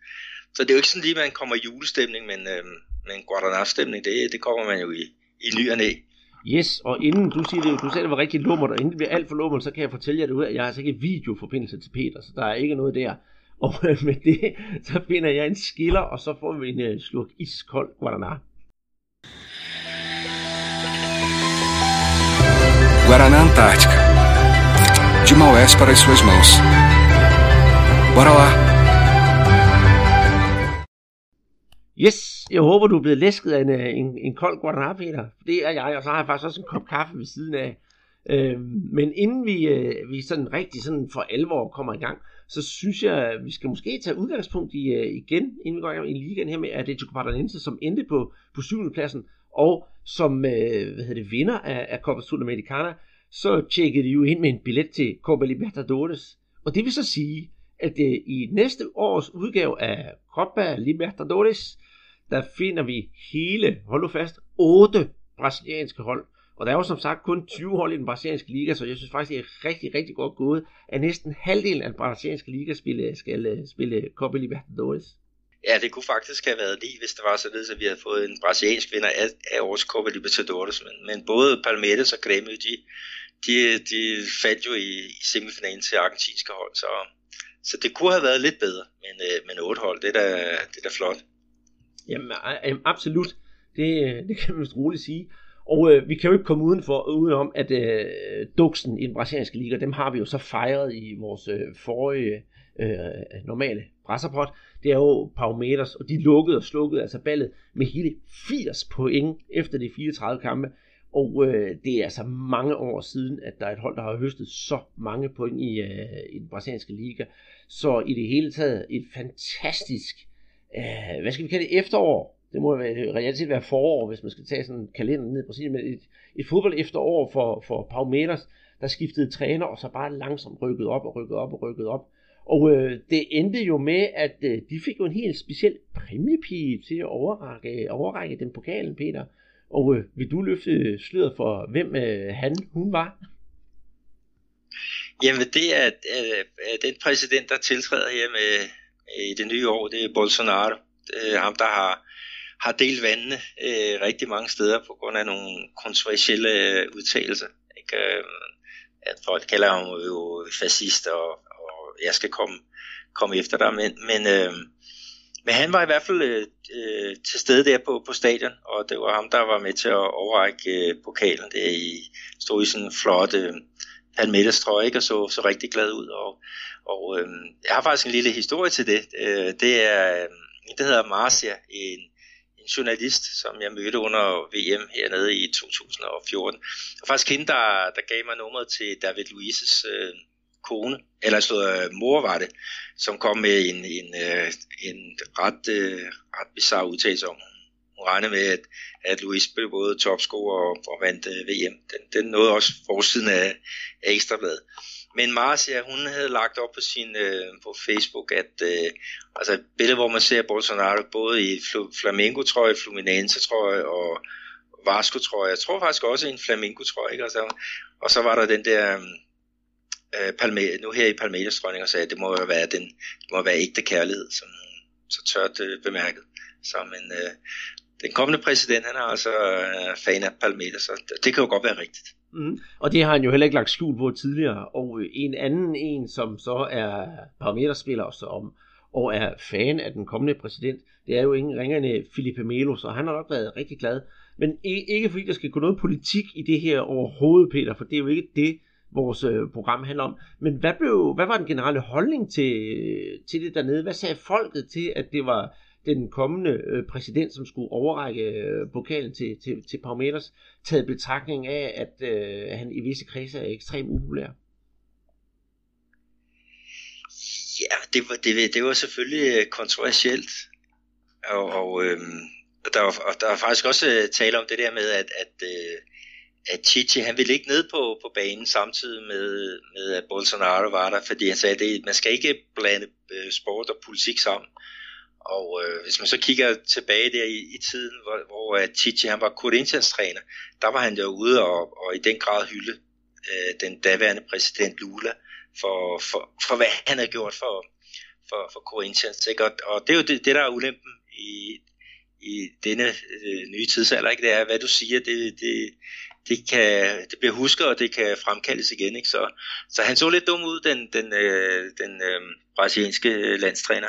Speaker 3: Så det er jo ikke sådan lige, at man kommer i julestemning, men, øh, men Guadana-stemning, det, det kommer man jo i, i ny og næ.
Speaker 2: Yes, og inden du siger det, du sagde, det var rigtig lummert, og inden det bliver alt for lummert, så kan jeg fortælle jer det ud, at jeg har altså ikke videoforbindelse til Peter, så der er ikke noget der. <laughs> Og med det, så finder jeg en skiller, og så får vi en uh, slurk iskold Guaraná.
Speaker 4: Guaraná Antártica. De Maués para as suas mãos. Bora lá!
Speaker 2: Yes, jeg håber, du er blevet læsket af en, øh, en, en kold Guaraná, Peter. Det er jeg, og så har jeg faktisk også en kop kaffe ved siden af. Øh, men inden vi, øh, vi sådan rigtig sådan for alvor kommer i gang, så synes jeg, vi skal måske tage udgangspunkt i øh, igen, inden vi går i gang i ligaen her med Atletico Paranaense, som endte på, på syvende pladsen, og som øh, hvad hedder det, vinder af, af Copa Sudamericana, så tjekkede de jo ind med en billet til Copa Libertadores. Og det vil så sige, at øh, i næste års udgave af Copa Libertadores, der finder vi hele, hold nu fast, otte brasilianske hold. Og der er jo som sagt kun 20 hold i den brasilianske liga, så jeg synes faktisk, det er rigtig, rigtig godt gået, at næsten halvdelen af den brasilianske liga spille, skal øh, spille Copa Libertadores.
Speaker 3: Ja, det kunne faktisk have været lige, hvis det var således, at vi havde fået en brasiliansk vinder af, af årets Copa Libertadores. Men, men både Palmeiras og Grêmio, de, de, de faldt jo i, i semifinalen til argentinske hold, så, så det kunne have været lidt bedre. Men, øh, men otte hold, det er da, det er da flot.
Speaker 2: Jamen, absolut. Det, øh, det kan man roligt sige. Og øh, vi kan jo ikke komme uden for, udenom, at øh, duksen i den brasilianske liga, dem har vi jo så fejret i vores øh, forrige øh, normale brasserpot. Det er jo Palmeiras, og de lukkede og slukkede altså ballet med hele 80 point efter de 34 kampe. Og øh, det er altså mange år siden, at der er et hold, der har høstet så mange point i, øh, i den brasilianske liga. Så i det hele taget et fantastisk øh, hvad skal vi kalde det, efterår. Det må være, reelt set være forår, hvis man skal tage sådan en kalender ned i Brasilien. Men et, et fodbold efterår for, for Palmeiras, der skiftede træner, og så bare langsomt rykket op og rykket op og rykket op. Og øh, det endte jo med, at øh, de fik jo en helt speciel præmiepige til at overrække, overrække den pokalen, Peter. Og øh, vil du løfte sløret for, hvem øh, han, hun var?
Speaker 3: Jamen det er, er, er den præsident, der tiltræder her med, i det nye år, det er Bolsonaro. Det er ham, der har, har delt vandene øh, rigtig mange steder på grund af nogle kontroversielle øh, udtalelser. Ikke? Øh, at folk kalder ham jo fascist, og, og jeg skal komme, komme efter dig. Men, men, øh, men han var i hvert fald øh, øh til stede der på, på stadion, og det var ham, der var med til at overrække øh, pokalen. Det i, stod i sådan en flot øh, palmettestrøg, og så, så rigtig glad ud. Og, og øh, jeg har faktisk en lille historie til det. Øh, det er øhm, en, der hedder Marcia, en, en journalist, som jeg mødte under VM hernede i 2014. Og faktisk hende, der, der gav mig nummeret til David Luises øh, kone, eller så øh, mor var det, som kom med en, en, øh, en ret, øh, ret bizarre udtalelse om, hun regnede med, at, at Louis blev både topscorer og, og vandt øh, VM. Den, den nåede også forsiden af, af Ekstrabladet. Men Marcia, hun havde lagt op på sin øh, på Facebook, at øh, altså et billede, hvor man ser Bolsonaro både i Flamengo-trøje, Fluminense-trøje og Vasco-trøje. Jeg tror faktisk også en Flamengo-trøje, ikke? Og, så, og så var der den der øh, øh Palme, nu her i Palmeiras dronning og sagde, at det må være den, det må være ægte kærlighed, som så tørt øh, bemærket. Så, men øh, den kommende præsident, han er altså øh, fan af Palmeiras, så det, det kan jo godt være rigtigt.
Speaker 2: Mm. Og det har han jo heller ikke lagt skjul på tidligere. Og øh, en anden en, som så er parameterspiller også om, og er fan af den kommende præsident, det er jo ingen ringerne øh, Felipe Melo, så han har nok været rigtig glad. Men ikke fordi der skal gå noget politik i det her overhovedet, Peter, for det er jo ikke det, vores øh, program handler om. Men hvad, blev, hvad var den generelle holdning til, til det dernede? Hvad sagde folket til, at det var den kommende øh, præsident, som skulle overrække øh, pokalen til, til, til Palmeiras, taget betragtning af, at øh, han i visse kredse er ekstremt upopulær?
Speaker 3: Ja, det var, det, det var selvfølgelig øh, kontroversielt. Og, og, øh, der, var, og der var faktisk også øh, tale om det der med, at, at, øh, at Chichi, han ville ikke ned på, på banen samtidig med, med at Bolsonaro var der, fordi han sagde, at man skal ikke blande øh, sport og politik sammen. Og øh, hvis man så kigger tilbage der i, i tiden, hvor, hvor øh, uh, Chichi han var Corinthians træner, der var han jo ude og, og i den grad hylde øh, den daværende præsident Lula for, for, for hvad han havde gjort for, for, for Corinthians. Ikke? Og, og det er jo det, det der er ulempen i, i denne øh, nye tidsalder, ikke? det er, hvad du siger, det, det, det, kan, det bliver husket, og det kan fremkaldes igen. Ikke? Så, så han så lidt dum ud, den, den, øh, den øh, brasilianske øh, landstræner.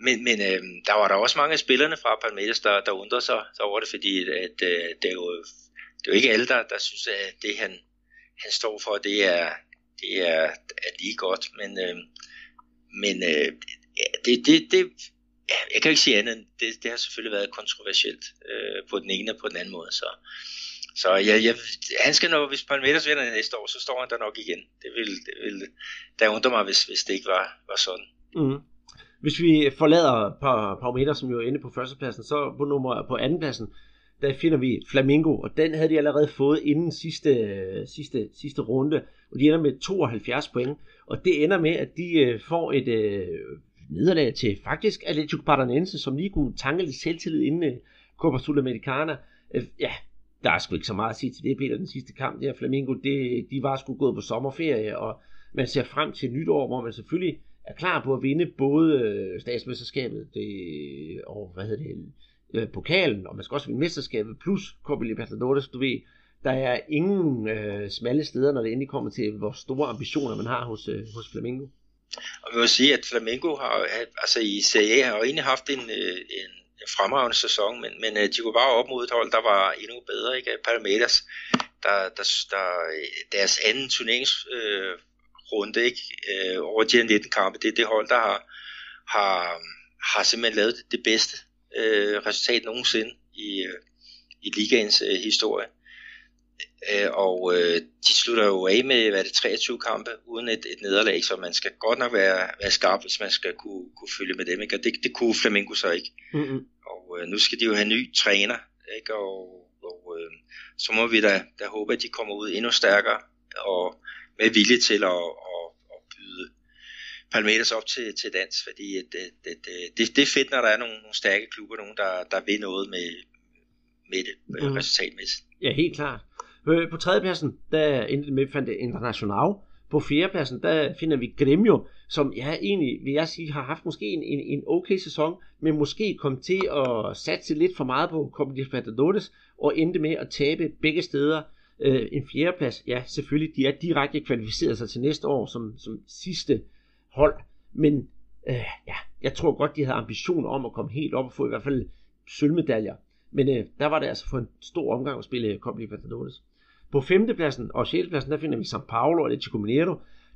Speaker 3: Men, men øh, der var der også mange af spillerne fra Palmeiras, der, der undrede sig over det, fordi at, øh, det, er jo, det er jo ikke alle, der, der synes, at det han, han står for, det er, det er, er lige godt. Men, øh, men øh, det, det, det, jeg kan ikke sige andet end, det, det har selvfølgelig været kontroversielt øh, på den ene og på den anden måde. Så, så jeg, jeg, han skal nok, hvis Palmeiras vinder næste år, så står han der nok igen. Det vil, det vil der undrer mig, hvis, hvis det ikke var, var sådan.
Speaker 2: Mm. Hvis vi forlader Palmeiras, som jo er inde på førstepladsen, så på nummer på andenpladsen, der finder vi Flamingo, og den havde de allerede fået inden sidste, sidste, sidste runde, og de ender med 72 point, og det ender med, at de øh, får et øh, nederlag til faktisk Atletico Paranense, som lige kunne tanke lidt selvtillid inden øh, Copa Sudamericana. Øh, ja, der er sgu ikke så meget at sige til det, Peter, den sidste kamp der. Flamingo, det, de var sgu gået på sommerferie, og man ser frem til nytår, hvor man selvfølgelig er klar på at vinde både øh, statsmesterskabet det, og hvad hedder det, øh, pokalen, og man skal også vinde mesterskabet, plus Copa Libertadores, du ved, der er ingen øh, smalle steder, når det endelig kommer til, hvor store ambitioner man har hos, øh, hos Flamengo.
Speaker 3: Og vi må sige, at Flamengo har, altså i Serie A har jo egentlig haft en, øh, en fremragende sæson, men, men øh, de kunne bare op mod et hold, der var endnu bedre, ikke? Palmeiras, der, der, der deres anden turnerings øh, ikke? Øh, over de her 19 kampe, det er det hold, der har, har, har simpelthen lavet det, det bedste øh, resultat nogensinde i, øh, i ligaens øh, historie. Øh, og øh, de slutter jo af med hvad det, 23 kampe uden et, et nederlag, så man skal godt nok være, være skarp, hvis man skal kunne, kunne følge med dem. Ikke? Og det, det kunne Flamengo så ikke. Mm-hmm. Og øh, nu skal de jo have ny træner, ikke? og, og øh, så må vi da, da håbe, at de kommer ud endnu stærkere og med vilje til at, at, at byde Palmeiras op til, til dans, fordi det, det, det, det er fedt, når der er nogle, nogle stærke klubber, nogen der, der vil noget med, med det mm. resultatmæssigt.
Speaker 2: Ja, helt klart. Øh, på tredjepladsen, der endte med fandt International. På fjerdepladsen, der finder vi Gremio, som ja, egentlig, vil jeg sige, har haft måske en, en, en okay sæson, men måske kom til at satse lidt for meget på Copa Libertadores, og endte med at tabe begge steder. Øh, en fjerdeplads, ja, selvfølgelig, de er direkte kvalificeret sig til næste år som, som sidste hold, men øh, ja, jeg tror godt, de havde ambitioner om at komme helt op og få i hvert fald sølvmedaljer. Men øh, der var det altså for en stor omgang at spille Copa Libertadores. På femtepladsen og sjettepladsen, der finder vi São Paulo og Atletico Mineiro.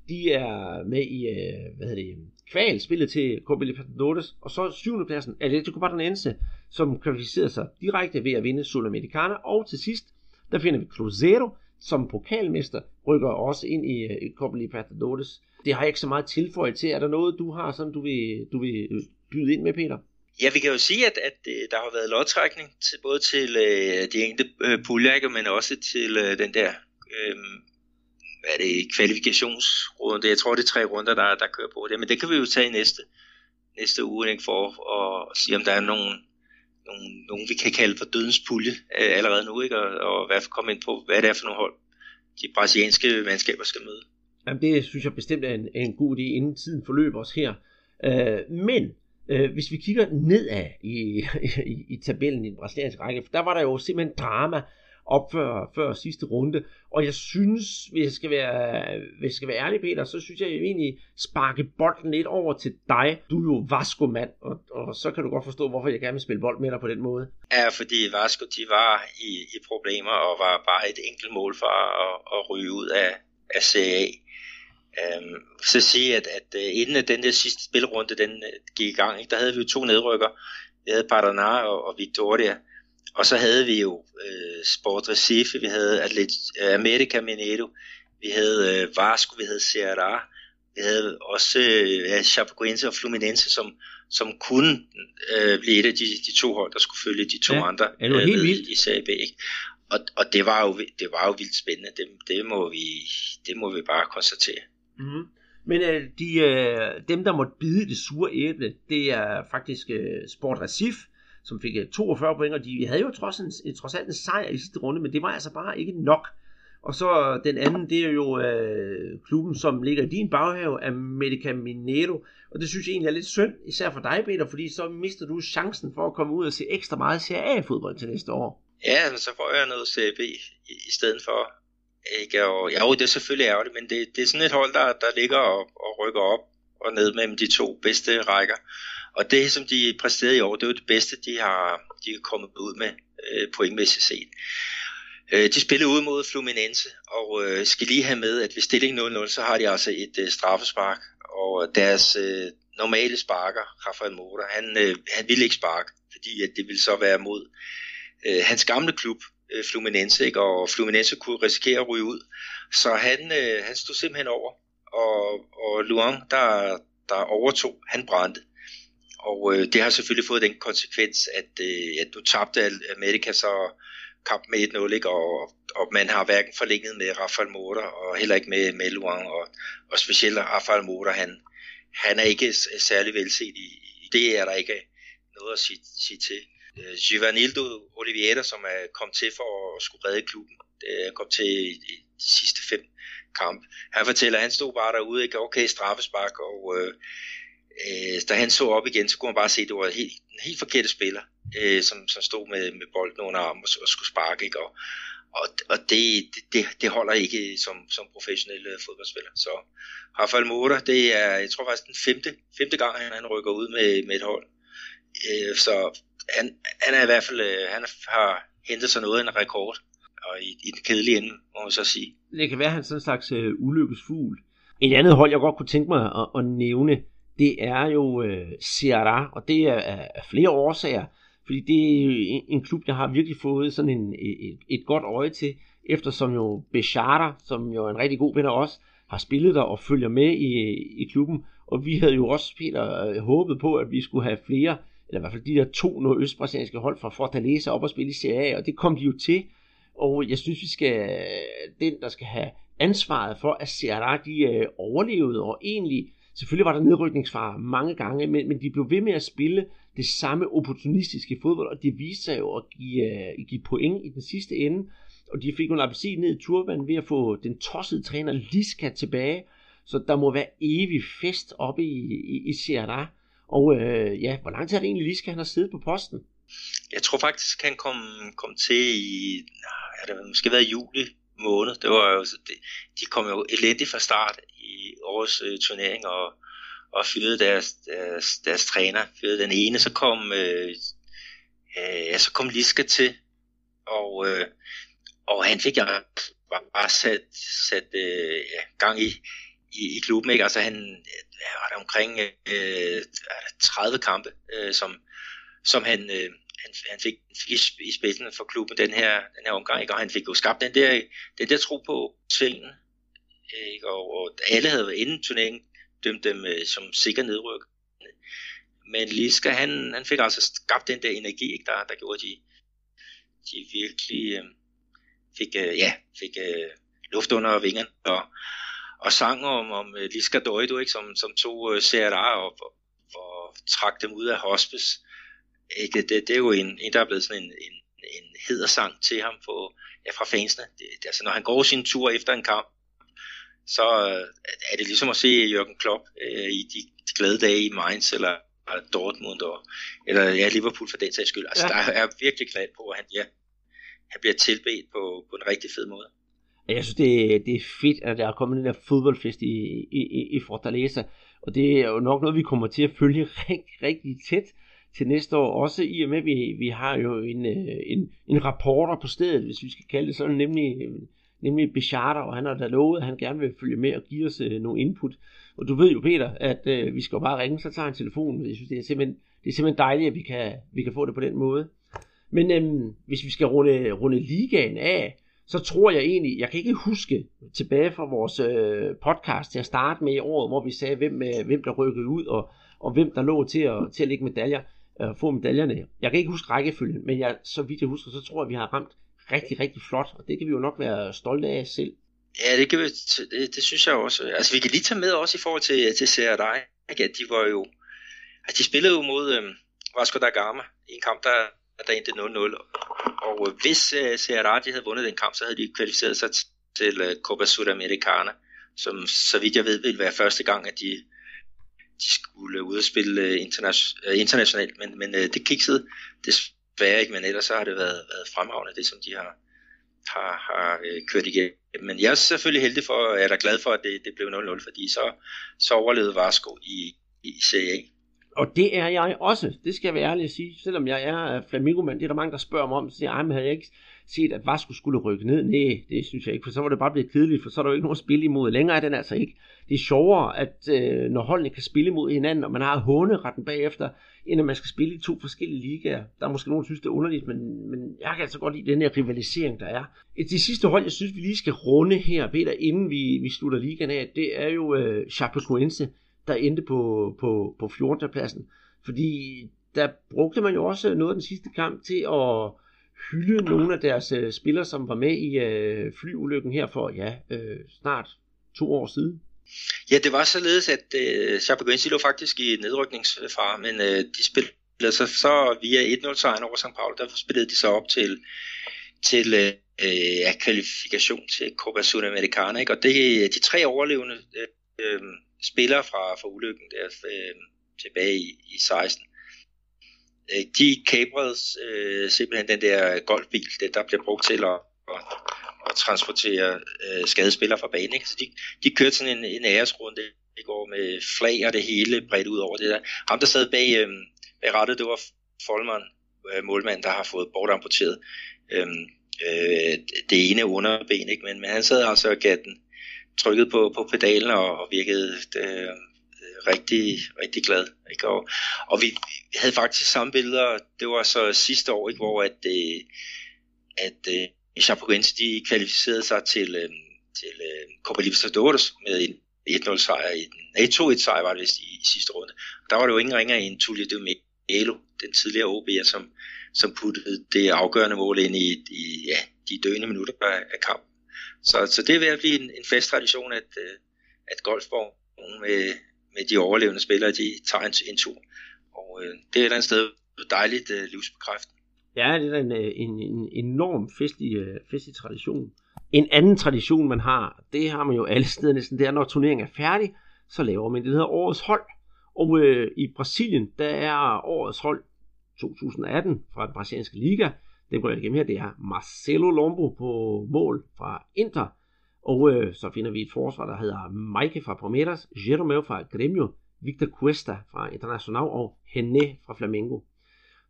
Speaker 2: De er med i, øh, hvad hedder det, kval spillet til Copa Libertadores. Og så syvende pladsen Atletico Paranaense, som kvalificerede sig direkte ved at vinde Sudamericana. Og til sidst, der finder vi Cruzeiro, som pokalmester rykker også ind i, øh, i Copa Libertadores. Det har jeg ikke så meget tilføjet til. Er der noget, du har, som du vil, du vil øh, byde ind med, Peter?
Speaker 3: Ja, vi kan jo sige, at, at øh, der har været lodtrækning til, både til øh, de enkelte øh, puljer, men også til øh, den der øh, hvad er det, kvalifikationsrunde. Jeg tror, det er tre runder, der, der kører på det. Men det kan vi jo tage i næste, næste uge ikke, for at sige, om der er nogen, nogle, nogle, vi kan kalde for dødens pulje øh, allerede nu, ikke? Og, og i hvert fald komme ind på, hvad det er for nogle hold, de brasilianske mandskaber skal møde.
Speaker 2: Jamen, det synes jeg bestemt er en, en god idé, inden tiden forløber os her. Øh, men Øh, hvis vi kigger nedad i, <laughs> i, i tabellen i den brasilianske række, der var der jo simpelthen drama op før, før sidste runde, og jeg synes, hvis jeg skal være, hvis jeg skal være ærlig, Peter, så synes jeg, jeg egentlig sparke bolden lidt over til dig. Du er jo Vasco-mand, og, og så kan du godt forstå, hvorfor jeg gerne vil spille bold med dig på den måde.
Speaker 3: Ja, fordi Vasco, de var i, i problemer, og var bare et enkelt mål for at, at ryge ud af, af CA. Øhm, så sige, at, at uh, inden den der sidste spilrunde den øh, gik i gang, ikke, der havde vi jo to nedrykker. Vi havde Paraná og, og Victoria. Og så havde vi jo uh, Sport Recife, vi havde Atlet, uh, America Mineiro, vi havde uh, Vasco, vi havde Ceará, vi havde også uh, Chapecoense og Fluminense, som, som kunne uh, blive et af de, de to hold, der skulle følge de to ja, andre
Speaker 2: uh, helt vildt.
Speaker 3: i Serie B. Ikke? og, og det, var jo, det var jo vildt spændende. Det, det, må, vi, det må vi bare konstatere.
Speaker 2: Mm. Men øh, de, øh, dem, der måtte bide det sure æble, det er faktisk øh, Sport Recif, som fik øh, 42 point, og de havde jo trods, en, trods alt en sejr i sidste runde, men det var altså bare ikke nok. Og så den anden, det er jo øh, klubben, som ligger i din baghave, America Minero. Og det synes jeg egentlig er lidt synd, især for dig, Peter, fordi så mister du chancen for at komme ud og se ekstra meget Serie A-fodbold til næste år.
Speaker 3: Ja, så får jeg noget CB i, i stedet for. Ikke? Og, ja, det er selvfølgelig ærgerligt, men det, det er sådan et hold, der, der ligger og, og rykker op og ned mellem de to bedste rækker. Og det, som de præsterede i år, det er det bedste, de har de er kommet ud med øh, pointmæssigt set. Øh, de spillede ud mod Fluminense, og øh, skal lige have med, at ved stilling 0-0, så har de altså et øh, straffespark, og øh, deres øh, normale sparker, Rafael Mora, han, øh, han ville ikke sparke, fordi at det ville så være mod øh, hans gamle klub, øh, Fluminense, ikke? og Fluminense kunne risikere at ryge ud. Så han, øh, han stod simpelthen over, og, og Luang, der, der overtog, han brændte. Og øh, det har selvfølgelig fået den konsekvens, at, øh, at du tabte Amerika så kamp med 1-0, ikke? Og, og man har hverken forlænget med Rafael Mora og heller ikke med, med og, og specielt Rafael Mora, han, han er ikke særlig velset i, i det, er der ikke noget at sige, sige til. Øh, Givanildo Oliveira, som er kommet til for at skulle redde klubben, øh, er kom til i, i de sidste fem kamp. Han fortæller, at han stod bare derude, ikke? okay, straffespark, og øh, øh, da han så op igen, så kunne man bare se, at det var helt, en helt forkert spiller, øh, som, som stod med, med bolden under armen og, og skulle sparke. Ikke? Og, og, og det, det, det holder ikke som, som professionel fodboldspiller. Så Rafael Mora, det er, jeg tror faktisk den femte, femte gang, han, han rykker ud med, med et hold. Øh, så han, han er i hvert fald, øh, han har hentet sig noget af en rekord, og i, i den kedelige ende, må man så sige.
Speaker 2: Det kan være, at han er sådan en slags øh, ulykkesfugl. Et andet hold, jeg godt kunne tænke mig at, at nævne, det er jo øh, Ceará, og det er af flere årsager, fordi det er en, en klub, jeg har virkelig fået sådan en, et, et godt øje til, eftersom jo Bechara, som jo er en rigtig god ven af os, har spillet der og følger med i, i klubben, og vi havde jo også, Peter, øh, håbet på, at vi skulle have flere, eller i hvert fald de der to nordøstbrasilianske hold fra Fortaleza op og spille i Serie A, og det kom de jo til, og jeg synes, vi skal, den der skal have ansvaret for, at Ceará de øh, overlevede, og egentlig Selvfølgelig var der nedrykningsfare mange gange, men, men de blev ved med at spille det samme opportunistiske fodbold, og det viste sig jo at give, uh, give point i den sidste ende. Og de fik jo en appelsin ned i turbanen ved at få den tossede træner Liska tilbage. Så der må være evig fest oppe i, i, i Sierra. Og uh, ja, hvor lang tid er det egentlig Liska, han har siddet på posten?
Speaker 3: Jeg tror faktisk, han kom, kom til i, ja, det måske været juli måned. Det var jo, de, de kom jo elendigt fra start i årets øh, turnering og, og fyldede deres, deres, deres træner. Fyldede den ene, så kom, øh, øh, ja, så kom Liska til, og, øh, og han fik ja, bare sat, sat øh, ja, gang i, i, i klubben. Ikke? Altså han øh, var der omkring øh, 30 kampe, øh, som, som han, øh, han, han fik, fik i, spidsen for klubben den her, den her omgang, ikke? og han fik jo skabt den der, den der tro på svingen, ikke? Og, og alle havde været inden turneringen dømt dem øh, som sikker nedryk. Men Liska, han, han fik altså skabt den der energi, ikke? Der, der gjorde de, de virkelig øh, fik, øh, ja, fik øh, luft under vingerne, og, og sang om, om øh, Liska Doido, ikke? Som, som tog øh, CRA og, og, og trak dem ud af hospice ikke? Det, det er jo en, en, der er blevet sådan en, en, en hedersang til ham på, ja, fra fansene. Det, det, altså, når han går sin tur efter en kamp, så øh, er det ligesom at se Jørgen Klopp øh, i de, de glade dage i Mainz eller Dortmund og, eller ja, Liverpool for den sags skyld. Altså, ja. der er virkelig klart på, at han, ja, han bliver tilbedt på, på en rigtig fed måde.
Speaker 2: Jeg synes, det, det er fedt, at der er kommet den der fodboldfest i, i, i Fortaleza, og det er jo nok noget, vi kommer til at følge <laughs> rigtig, rigtig tæt til næste år, også i og med, at vi, vi har jo en, øh, en, en rapporter på stedet, hvis vi skal kalde det sådan, nemlig, nemlig Bicharter, og han har da lovet, at han gerne vil følge med og give os øh, nogle input. Og du ved jo, Peter, at øh, vi skal jo bare ringe, så tager han telefonen. Jeg synes, det er simpelthen, det er simpelthen dejligt, at vi kan, vi kan få det på den måde. Men øhm, hvis vi skal runde, runde ligaen af, så tror jeg egentlig, jeg kan ikke huske tilbage fra vores øh, podcast til at starte med i året, hvor vi sagde, hvem, øh, hvem der rykkede ud, og, og hvem der lå til at, til at lægge medaljer at få medaljerne. Jeg kan ikke huske rækkefølgen, men jeg, så vidt jeg husker, så tror jeg, vi har ramt rigtig, rigtig flot, og det kan vi jo nok være stolte af selv.
Speaker 3: Ja, det, kan vi, det, det synes jeg også. Altså, vi kan lige tage med også i forhold til, til CRDI, at de var jo, at de spillede jo mod øhm, Vasco da Gama i en kamp, der, der endte 0-0. Og øh, hvis øh, uh, CRDI havde vundet den kamp, så havde de kvalificeret sig til uh, Copa Sudamericana, som så vidt jeg ved ville være første gang, at de, de skulle ud og spille øh, interna- øh, internationalt. Men, men øh, det kiksede desværre ikke, men ellers så har det været, været fremragende, det som de har, har, har kørt igennem. Men jeg er selvfølgelig heldig for, jeg er glad for, at det, det blev 0-0, fordi så, så overlevede Varsko i, i Serie A.
Speaker 2: Og det er jeg også, det skal jeg være ærlig at sige. Selvom jeg er flamingomand, det er der mange, der spørger mig om, så siger jeg, men havde jeg ikke set, at Vasco skulle rykke ned? Nej, det synes jeg ikke, for så var det bare blevet kedeligt, for så er der jo ikke nogen at spille imod. Længere er den altså ikke. Det er sjovere, at øh, når holdene kan spille imod hinanden, og man har håneretten bagefter, end at man skal spille i to forskellige ligaer. Der er måske nogen, der synes, det er underligt, men, men jeg kan altså godt lide den her rivalisering, der er. Det sidste hold, jeg synes, vi lige skal runde her, Peter, inden vi, vi slutter ligaen af, det er jo øh, Chapecoense, der endte på, på, på 14. pladsen. Fordi der brugte man jo også noget af den sidste kamp til at hylde nogle af deres øh, spillere, som var med i øh, flyulykken her for ja, øh, snart to år siden.
Speaker 3: Ja, det var således, at øh, Chapecoense lå faktisk i nedrykningsfare, men øh, de spillede så, så via 1-0 sejren over St. Paul, der spillede de så op til, til øh, øh, ja, kvalifikation til Copa Sudamericana, ikke? og det øh, de tre overlevende øh, øh, spillere fra, fra ulykken der øh, tilbage i, i 16, øh, Øh, de kabrede øh, simpelthen den der golfbil, det der bliver brugt til at, at at transportere øh, skadespillere fra banen. Ikke? Så de, de kørte sådan en, en æresrunde i går med flag og det hele bredt ud over det der. Ham, der sad bag, øh, bag rettet, det var Folman, øh, målmanden, der har fået bortamputeret øh, øh, det ene underben, ikke? Men, men han sad altså og gav den trykket på, på pedalen og, og virkede øh, rigtig, rigtig glad. Ikke? Og, og vi havde faktisk samme billeder, det var så sidste år, ikke? hvor at, øh, at øh, Chapecoense de kvalificerede sig til, øh, til øh, Copa Libertadores med en 1-0 sejr i den, nej 2-1 sejr var det vist i, i sidste runde. Der var det jo ingen ringer end Tulio de Melo, den tidligere OB'er, som, som puttede det afgørende mål ind i, i ja, de døende minutter af, af kampen. Så, så det er ved at blive en, en fast tradition, at, øh, at Golfborg med, med de overlevende spillere, de tager en, en tur. Og øh, det er et eller andet sted dejligt øh, livsbekræftende.
Speaker 2: Ja, det er en, øh, en, en enorm festlig, øh, festlig tradition. En anden tradition, man har, det har man jo alle steder næsten, det er, når turneringen er færdig, så laver man det, der hedder årets hold. Og øh, i Brasilien, der er årets hold 2018 fra den brasilianske liga. Det går jeg igennem her, det er Marcelo Lombo på mål fra Inter. Og øh, så finder vi et forsvar, der hedder Mike fra Palmeiras, Jeromel fra Grêmio, Victor Cuesta fra Internacional og Henne fra Flamengo.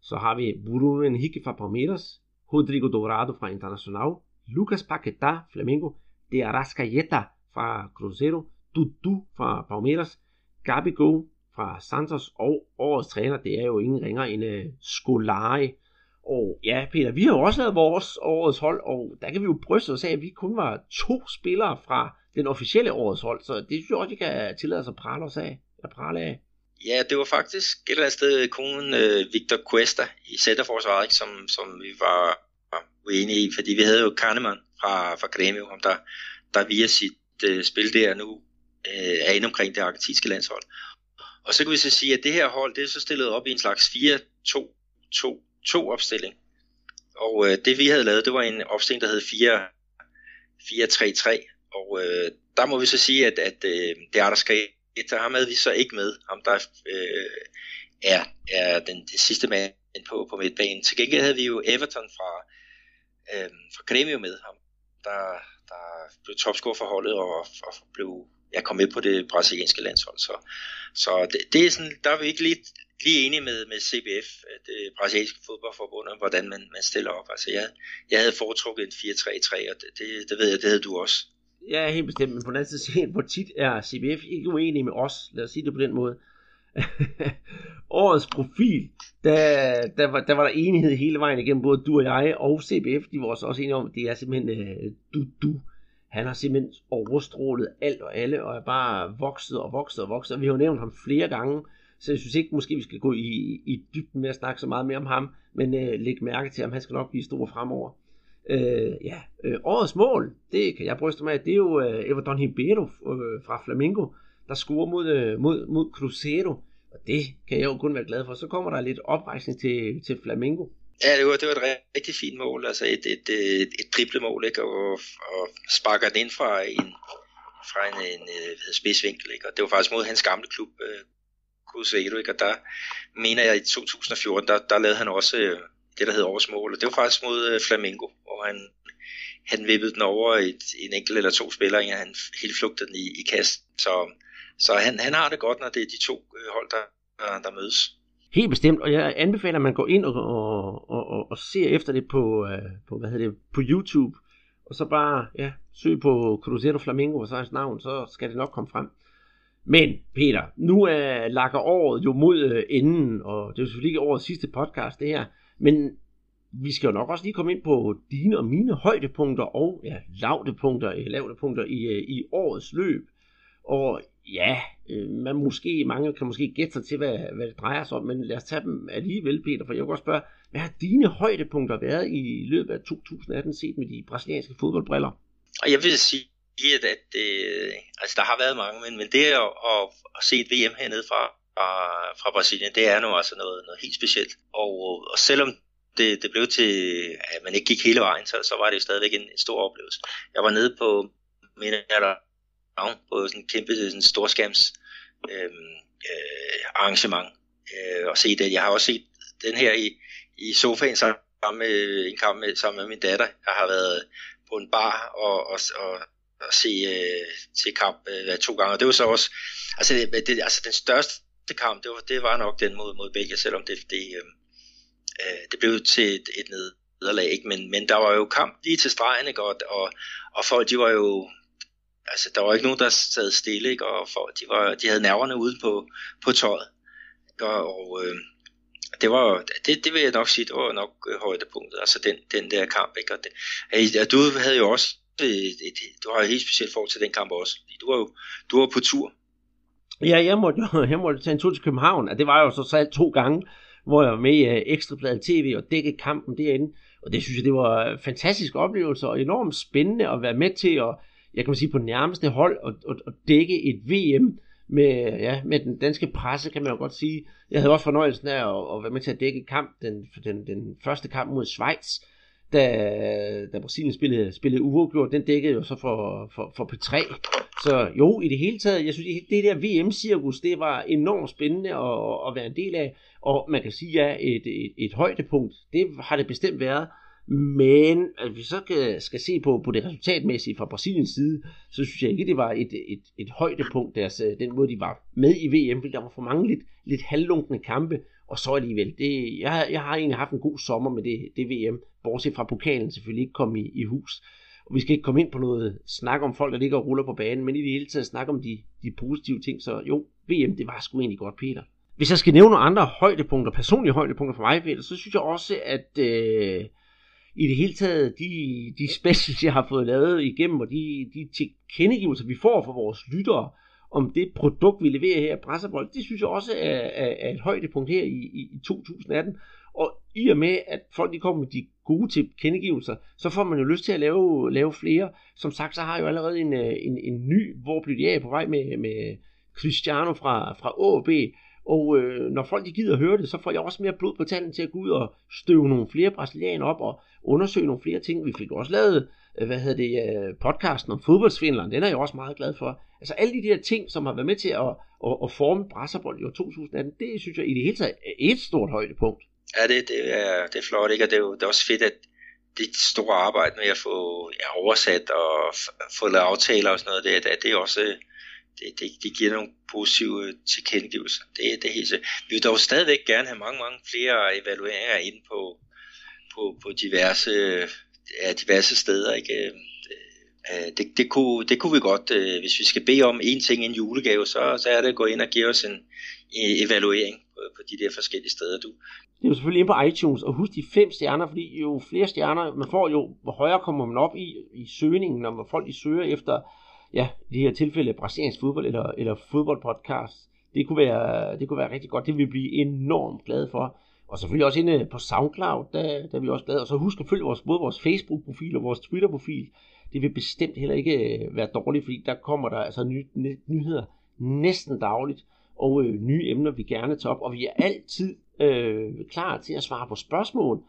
Speaker 2: Så har vi Bruno Henrique fra Palmeiras, Rodrigo Dourado fra Internacional, Lucas Paquetá, Flamengo, De Arrascaeta fra Cruzeiro, Dudu fra Palmeiras, Gabigol fra Santos og årets træner, det er jo ingen ringer end uh, Scolari. Og ja, Peter, vi har jo også lavet vores årets hold, og der kan vi jo bryste os af, at vi kun var to spillere fra den officielle årets hold, så det synes jeg også, vi kan tillade os at prale os af. At prale af.
Speaker 3: Ja, det var faktisk et eller andet sted konen øh, Victor Cuesta i centerforsvaret, ikke, som, som vi var, var uenige i, fordi vi havde jo Kahneman fra, fra Grêmio, om der, der via sit øh, spil der nu øh, er inde omkring det argentinske landshold. Og så kan vi så sige, at det her hold, det er så stillet op i en slags 4-2-2-2 opstilling. Og øh, det vi havde lavet, det var en opstilling, der hed 4-3-3. Og øh, der må vi så sige, at, at øh, det er der skal der ham havde vi så ikke med, ham der øh, er, er den, den sidste mand på, på midtbanen. Til gengæld havde vi jo Everton fra, øh, fra Gremio med ham, der, der blev topscorer for holdet og, og blev jeg kom med på det brasilianske landshold. Så, så det, det er sådan, der er vi ikke lige, lige enige med, med CBF, øh, det brasilianske fodboldforbund, om hvordan man, man stiller op. Altså jeg, jeg havde foretrukket en 4-3-3, og det, det, det ved jeg, det havde du også.
Speaker 2: Ja, helt bestemt, men på den anden side, <laughs> hvor tit er CBF ikke uenig med os, lad os sige det på den måde. <laughs> Årets profil, der, der, var, der var der enighed hele vejen igennem, både du og jeg og CBF, de var også enige om, at det er simpelthen uh, du, du. Han har simpelthen overstrålet alt og alle, og er bare vokset og vokset og vokset, og vi har jo nævnt ham flere gange, så jeg synes ikke, måske vi skal gå i, i dybden med at snakke så meget mere om ham, men uh, læg mærke til ham, han skal nok blive stor fremover. Øh, ja, øh, årets mål, det kan jeg bryste mig af, det er jo øh, Everton Ribeiro øh, fra Flamengo, der scorer mod, øh, mod, mod Cruzeiro. Og det kan jeg jo kun være glad for. Så kommer der lidt oprejsning til, til Flamengo.
Speaker 3: Ja, det var, det var et rigtig fint mål, altså et, et, et, et driblemål, ikke? Og, og sparker den ind fra en, fra en, en, øh, en spidsvinkel, ikke? og det var faktisk mod hans gamle klub, øh, Cruzeiro, ikke? og der mener jeg i 2014, der, der lavede han også øh, det, der hed årets mål, og det var faktisk mod øh, Flamengo, hvor han, han vippede den over et, en enkelt eller to spillere, og han helt flugtede den i, i kast. Så, så han, han har det godt, når det er de to øh, hold, der, der, der mødes.
Speaker 2: Helt bestemt, og jeg anbefaler, at man går ind og, og, og, og, og ser efter det på, øh, på, hvad hedder det, på YouTube, og så bare ja, søg på Cruzeiro Flamingo og så hans navn, så skal det nok komme frem. Men Peter, nu er lakker året jo mod øh, enden, og det er jo selvfølgelig ikke årets sidste podcast det her, men vi skal jo nok også lige komme ind på dine og mine højdepunkter og ja, lavdepunkter, øh, lavdepunkter i, øh, i årets løb. Og ja, øh, man måske, mange kan måske gætte sig til, hvad, hvad det drejer sig om, men lad os tage dem alligevel, Peter, for jeg vil også spørge, hvad har dine højdepunkter været i løbet af 2018 set med de brasilianske fodboldbriller?
Speaker 3: Og jeg vil sige, at, at øh, altså, der har været mange, men, men det at, at, at se et VM hernede fra, fra, fra Brasilien, det er nu altså noget, noget helt specielt. Og, og selvom det, det blev til, at man ikke gik hele vejen, så, så var det jo stadigvæk en, en stor oplevelse. Jeg var nede på, mener jeg, på sådan en kæmpe sådan storskærms øh, øh, arrangement øh, og se det. Jeg har også set den her i, i sofaen sammen med en kamp med, sammen med min datter. Jeg har været på en bar og, og, og, og se øh, til kamp øh, to gange. Og det var så også, altså, det, altså den største kamp, det var, det var nok den mod, mod Belgien, selvom det, det, øh, øh, det blev til et, et nederlag, ikke? Men, men der var jo kamp lige til stregen, ikke? Og, og, og folk, de var jo, altså der var ikke nogen, der sad stille, ikke? Og folk, de, var, de havde nerverne ude på, på tøjet, og, og øh, det var, det, det vil jeg nok sige, det var nok øh, højdepunktet, altså den, den der kamp, ikke? Og det, ja, du havde jo også et, et, du har et helt specielt forhold til den kamp også, du var jo du var på tur.
Speaker 2: Ja, jeg måtte jo <laughs> jeg måtte tage en tur til København, og det var jo så selv to gange, hvor jeg var med i øh, uh, Ekstrabladet TV og dække kampen derinde. Og det synes jeg, det var øh, en fantastisk oplevelse og enormt spændende at være med til at, jeg kan sige på nærmeste hold, og, og, og dække et VM med, ja, med den danske presse, kan man jo godt sige. Jeg havde også fornøjelsen af at, at være med til at dække kamp, den, den, den første kamp mod Schweiz, da, da Brasilien spillede, spillede uafgjort. Den dækkede jo så for, for, for P3. Så jo, i det hele taget, jeg synes, det der VM-cirkus, det var enormt spændende at, at være en del af. Og man kan sige, ja, et, et, et højdepunkt, det har det bestemt været. Men at vi så skal, skal se på, på det resultatmæssige fra Brasiliens side, så synes jeg ikke, det var et, et, et højdepunkt, deres, øh, den måde, de var med i VM, fordi der var for mange lidt, lidt halvlunkende kampe, og så alligevel. Det, jeg, jeg har egentlig haft en god sommer med det, det VM, bortset fra pokalen selvfølgelig ikke kom i, i hus. Og vi skal ikke komme ind på noget snak om folk, der ligger og ruller på banen, men i det hele taget snakke om de, de positive ting. Så jo, VM, det var sgu egentlig godt, Peter. Hvis jeg skal nævne nogle andre højdepunkter, personlige højdepunkter for mig, Peter, så synes jeg også, at øh, i det hele taget, de, de specials, jeg har fået lavet igennem, og de, de tilkendegivelser, vi får fra vores lyttere, om det produkt, vi leverer her i Brasserbold, det synes jeg også er, er, er et højdepunkt her i, i, i 2018. Og i og med, at folk de kommer med de gode tilkendegivelser, så får man jo lyst til at lave, lave flere. Som sagt, så har jeg jo allerede en, øh, en, en ny, hvor bliver de af på vej med, med Cristiano fra, fra AB, og øh, når folk de gider at høre det, så får jeg også mere blod på tanden til at gå ud og støve nogle flere brasilianer op og undersøge nogle flere ting. Vi fik også lavet, øh, hvad hedder det, øh, podcasten om fodboldsvindleren. Den er jeg også meget glad for. Altså alle de der ting, som har været med til at, at, at forme Brasserbold i år 2018, det synes jeg i det hele taget er et stort højdepunkt.
Speaker 3: Ja, det, det, er, det er flot, ikke? Og det er, jo, det er også fedt, at det store arbejde med at få ja, oversat og få lavet aftaler og sådan noget, det, det, det er også det, det, det giver nogle positive øh, tilkendegivelser. Det, det er helt Vi vil dog stadigvæk gerne have mange, mange flere evalueringer inde på, på, på diverse, ja, diverse steder. Ikke? Øh, øh, det, det, kunne, det kunne vi godt, hvis vi skal bede om en ting, en julegave, så, så er det at gå ind og give os en evaluering på, på de der forskellige steder. Du.
Speaker 2: Det er jo selvfølgelig inde på iTunes, og husk de fem stjerner, fordi jo flere stjerner man får, jo hvor højere kommer man op i, i søgningen, når folk de søger efter ja, de her tilfælde brasiliansk fodbold eller, eller fodboldpodcast. Det kunne, være, det kunne være rigtig godt. Det vil vi blive enormt glade for. Og selvfølgelig også inde på SoundCloud, der, der er vi også glade. Og så husk at følge vores, både vores Facebook-profil og vores Twitter-profil. Det vil bestemt heller ikke øh, være dårligt, fordi der kommer der altså ny, ny, nyheder næsten dagligt og øh, nye emner, vi gerne tager op. Og vi er altid øh, klar til at svare på spørgsmål.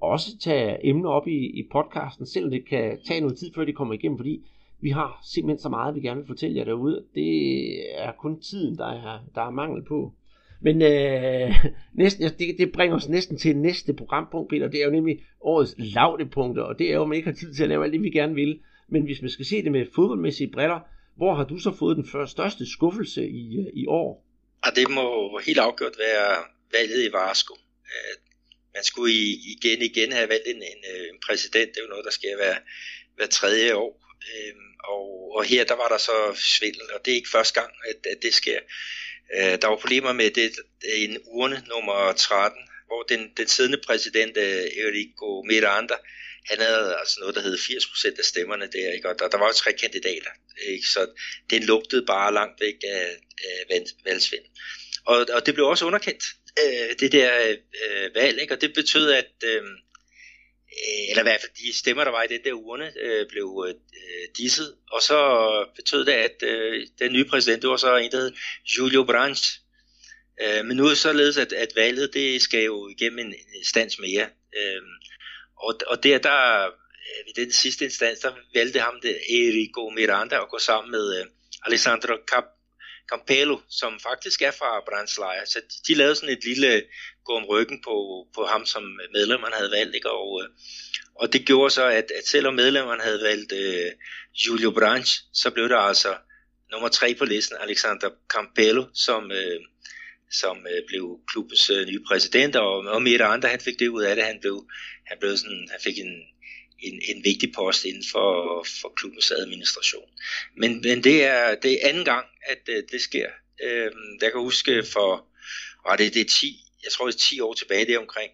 Speaker 2: Også tage emner op i, i podcasten, selvom det kan tage noget tid, før de kommer igennem, fordi vi har simpelthen så meget, vi gerne vil fortælle jer derude. Det er kun tiden, der er, der er mangel på. Men øh, <laughs> næsten, det, det bringer os næsten til næste programpunkt, Peter. Det er jo nemlig årets lavdepunkter, og det er jo, at man ikke har tid til at lave alt det, vi gerne vil. Men hvis man skal se det med fodboldmæssige briller, hvor har du så fået den første, største skuffelse i, øh, i år?
Speaker 3: Og det må helt afgjort være valget i Varsko. Øh, man skulle igen igen have valgt en, en, øh, en præsident. Det er jo noget, der sker hver, hver tredje år. Øh, og, og her der var der så svindel, og det er ikke første gang, at, at det sker. Øh, der var problemer med det, øh, en urne nummer 13, hvor den, den siddende præsident, øh, Enrico Miranda, han havde altså noget, der hed 80% af stemmerne der, ikke? og der, der var jo tre kandidater, ikke? så den lugtede bare langt væk af, af valgsvind. Og, og det blev også underkendt, øh, det der øh, valg, ikke? og det betød, at Øh, Øh, eller i hvert fald de stemmer, der var i den der urne, øh, blev øh, disset. Og så betød det, at øh, den nye præsident, det var så en, der hed Julio Branch. Øh, men nu er det således, at, at valget, det skal jo igennem en instans mere. Øh, og, og der, der øh, ved den sidste instans, der valgte ham, det, Erico Miranda, at gå sammen med øh, Alessandro Cap Campello, som faktisk er fra Brandslejr. Så de, de lavede sådan et lille gå om ryggen på, på ham, som medlemmerne havde valgt. Ikke? Og, øh, og det gjorde så, at, at selvom medlemmerne havde valgt øh, Julio Branch, så blev der altså nummer tre på listen, Alexander Campello, som, øh, som øh, blev klubbens øh, nye præsident, og, og Miranda, han fik det ud af det, han blev, han blev sådan, han fik en, en, en vigtig post inden for, for klubbens administration. Men, men det, er, det er anden gang, at uh, det sker. Uh, jeg kan huske for, var det, det er 10, jeg tror det er 10 år tilbage der omkring,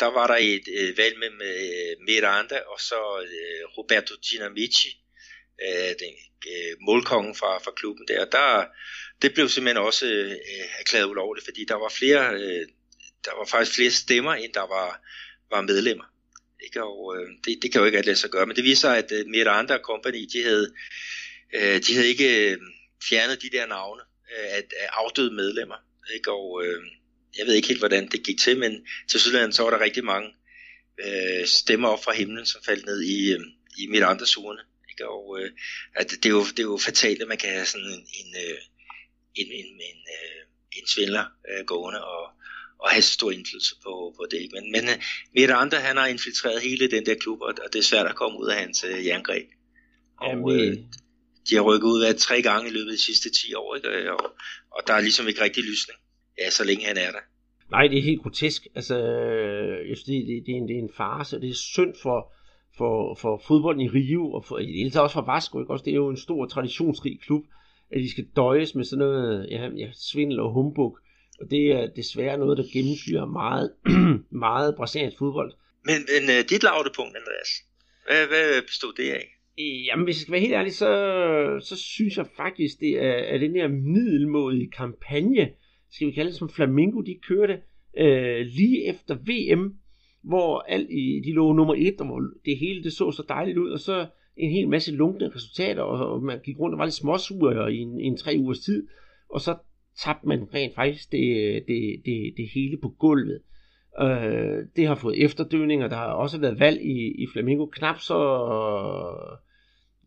Speaker 3: der var der et øh, valg med, med øh, Miranda og så øh, Roberto Ginamici, øh, den øh, målkongen fra, fra klubben der. der. Det blev simpelthen også øh, erklæret ulovligt, fordi der var flere, øh, der var faktisk flere stemmer, end der var, var medlemmer. Ikke? Og øh, det, det kan jo ikke alt lade sig gøre, men det viser, at øh, Miranda Company, de havde, øh, de havde ikke øh, fjernet de der navne øh, af, af afdøde medlemmer. Ikke? Og øh, jeg ved ikke helt, hvordan det gik til, men til Sydland så var der rigtig mange øh, stemmer op fra himlen, som faldt ned i, øh, i mit andre zone. Ikke? Og øh, at det, er jo, det er jo fatalt, at man kan have sådan en, en, en, en, en, en, øh, en svindler øh, gående og, og have så stor indflydelse på, på det. Men, men øh, Miranda, han har infiltreret hele den der klub, og, og det er svært at komme ud af hans øh, jerngreb. Og, øh, de har rykket ud af tre gange i løbet af de sidste 10 år, ikke? Og, og der er ligesom ikke rigtig lysning ja, så længe han er der.
Speaker 2: Nej, det er helt grotesk. Altså, jeg synes, det, det, det, er en, det er en farse, det er synd for, for, for fodbolden i Rio, og for, i det hele taget også for Vasco. Ikke? Også, det er jo en stor traditionsrig klub, at de skal døjes med sådan noget ja, ja, svindel og humbug. Og det er desværre noget, der gennemsyrer meget, <clears throat> meget brasiliansk fodbold.
Speaker 3: Men, men uh, dit lavdepunkt, Andreas, hvad, hvad bestod det af?
Speaker 2: Jamen, hvis jeg skal være helt ærlig, så, så synes jeg faktisk, det er, er den her middelmådige kampagne, skal vi kalde det som Flamingo, de kørte øh, lige efter VM, hvor alt i, de lå nummer et, og hvor det hele det så så dejligt ud, og så en hel masse lunkne resultater, og, og man gik rundt og var lidt småsure i en, en tre ugers tid, og så tabte man rent faktisk det, det, det, det hele på gulvet. Øh, det har fået efterdøvninger, der har også været valg i, i Flamingo, knap så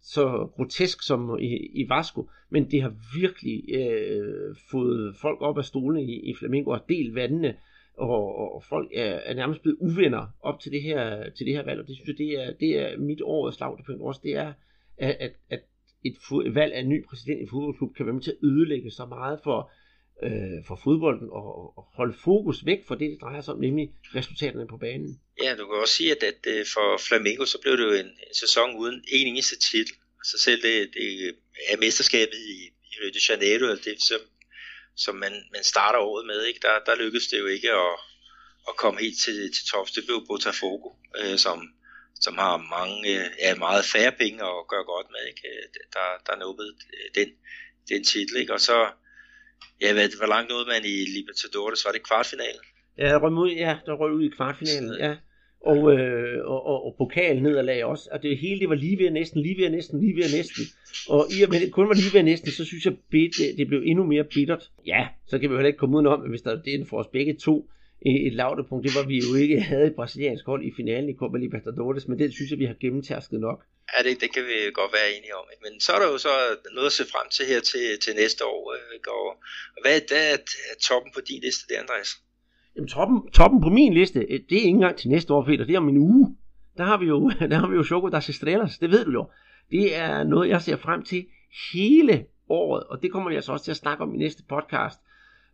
Speaker 2: så grotesk som i, i Vasco, men det har virkelig øh, fået folk op af stolene i, i Flamingo og delt vandene, og, og folk er, er nærmest blevet uvenner op til det her, til det her valg, og det synes jeg, det er, det er mit årets lavdepunkt også, det er, at, at, at et, valg af en ny præsident i fodboldklub kan være med til at ødelægge så meget for, øh, for fodbolden og, og holde fokus væk fra det, det drejer sig om, nemlig resultaterne på banen.
Speaker 3: Ja, du kan også sige, at, at øh, for Flamengo, så blev det jo en, en sæson uden en eneste titel. Så selv det, det er mesterskabet i, i Rio de Janeiro, det som, som man, man starter året med, ikke? Der, der lykkedes det jo ikke at, at komme helt til, til tops. Det blev Botafogo, øh, som, som har mange, øh, ja, meget færre penge at gøre godt med, ikke? Der, der nåede den, den titel, ikke? Og så, ja, hvad, hvor langt nåede man i Libertadores? Var det kvartfinalen?
Speaker 2: Ja, der røg ud, ja, der røg ud i kvartfinalen, ja. Og, øh, og, og, og pokalen nederlag også. Og det hele, det var lige ved næsten, lige ved næsten, lige ved næsten. Og i og med det kun var lige ved næsten, så synes jeg, det, det blev endnu mere bittert. Ja, så kan vi jo heller ikke komme udenom, at hvis der det er for os begge to et lavdepunkt, det var vi jo ikke <laughs> havde et brasiliansk hold i finalen i Copa Libertadores, men det synes jeg, vi har gennemtærsket nok.
Speaker 3: Ja, det, det kan vi godt være enige om. Men så er der jo så noget at se frem til her til, til næste år. Øh, hvad er, er toppen på din liste der, Andreas?
Speaker 2: Jamen, toppen, toppen på min liste, øh, det er ikke engang til næste år, Peter. Det er om en uge. Der har vi jo, <laughs> der har vi jo Choco das Estrellas. Det ved du jo. Det er noget, jeg ser frem til hele året, og det kommer vi altså også til at snakke om i næste podcast,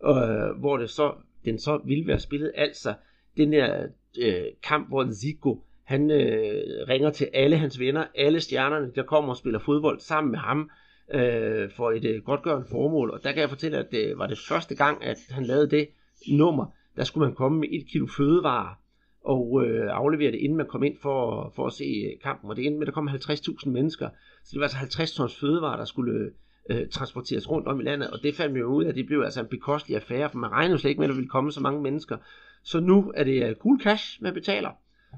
Speaker 2: øh, hvor det så, den så ville være spillet. Altså, den der øh, kamp, hvor Zico, han øh, ringer til alle hans venner, alle stjernerne, der kommer og spiller fodbold sammen med ham, øh, for et øh, godtgørende formål. Og der kan jeg fortælle, at det var det første gang, at han lavede det nummer der skulle man komme med et kilo fødevarer og øh, aflevere det, inden man kom ind for, for at se øh, kampen. Og det endte med, at der kom 50.000 mennesker. Så det var altså 50 tons fødevarer, der skulle øh, transporteres rundt om i landet. Og det fandt vi jo ud af, at det blev altså en bekostelig affære, for man regnede slet ikke med, at der ville komme så mange mennesker. Så nu er det øh, cool cash, man betaler.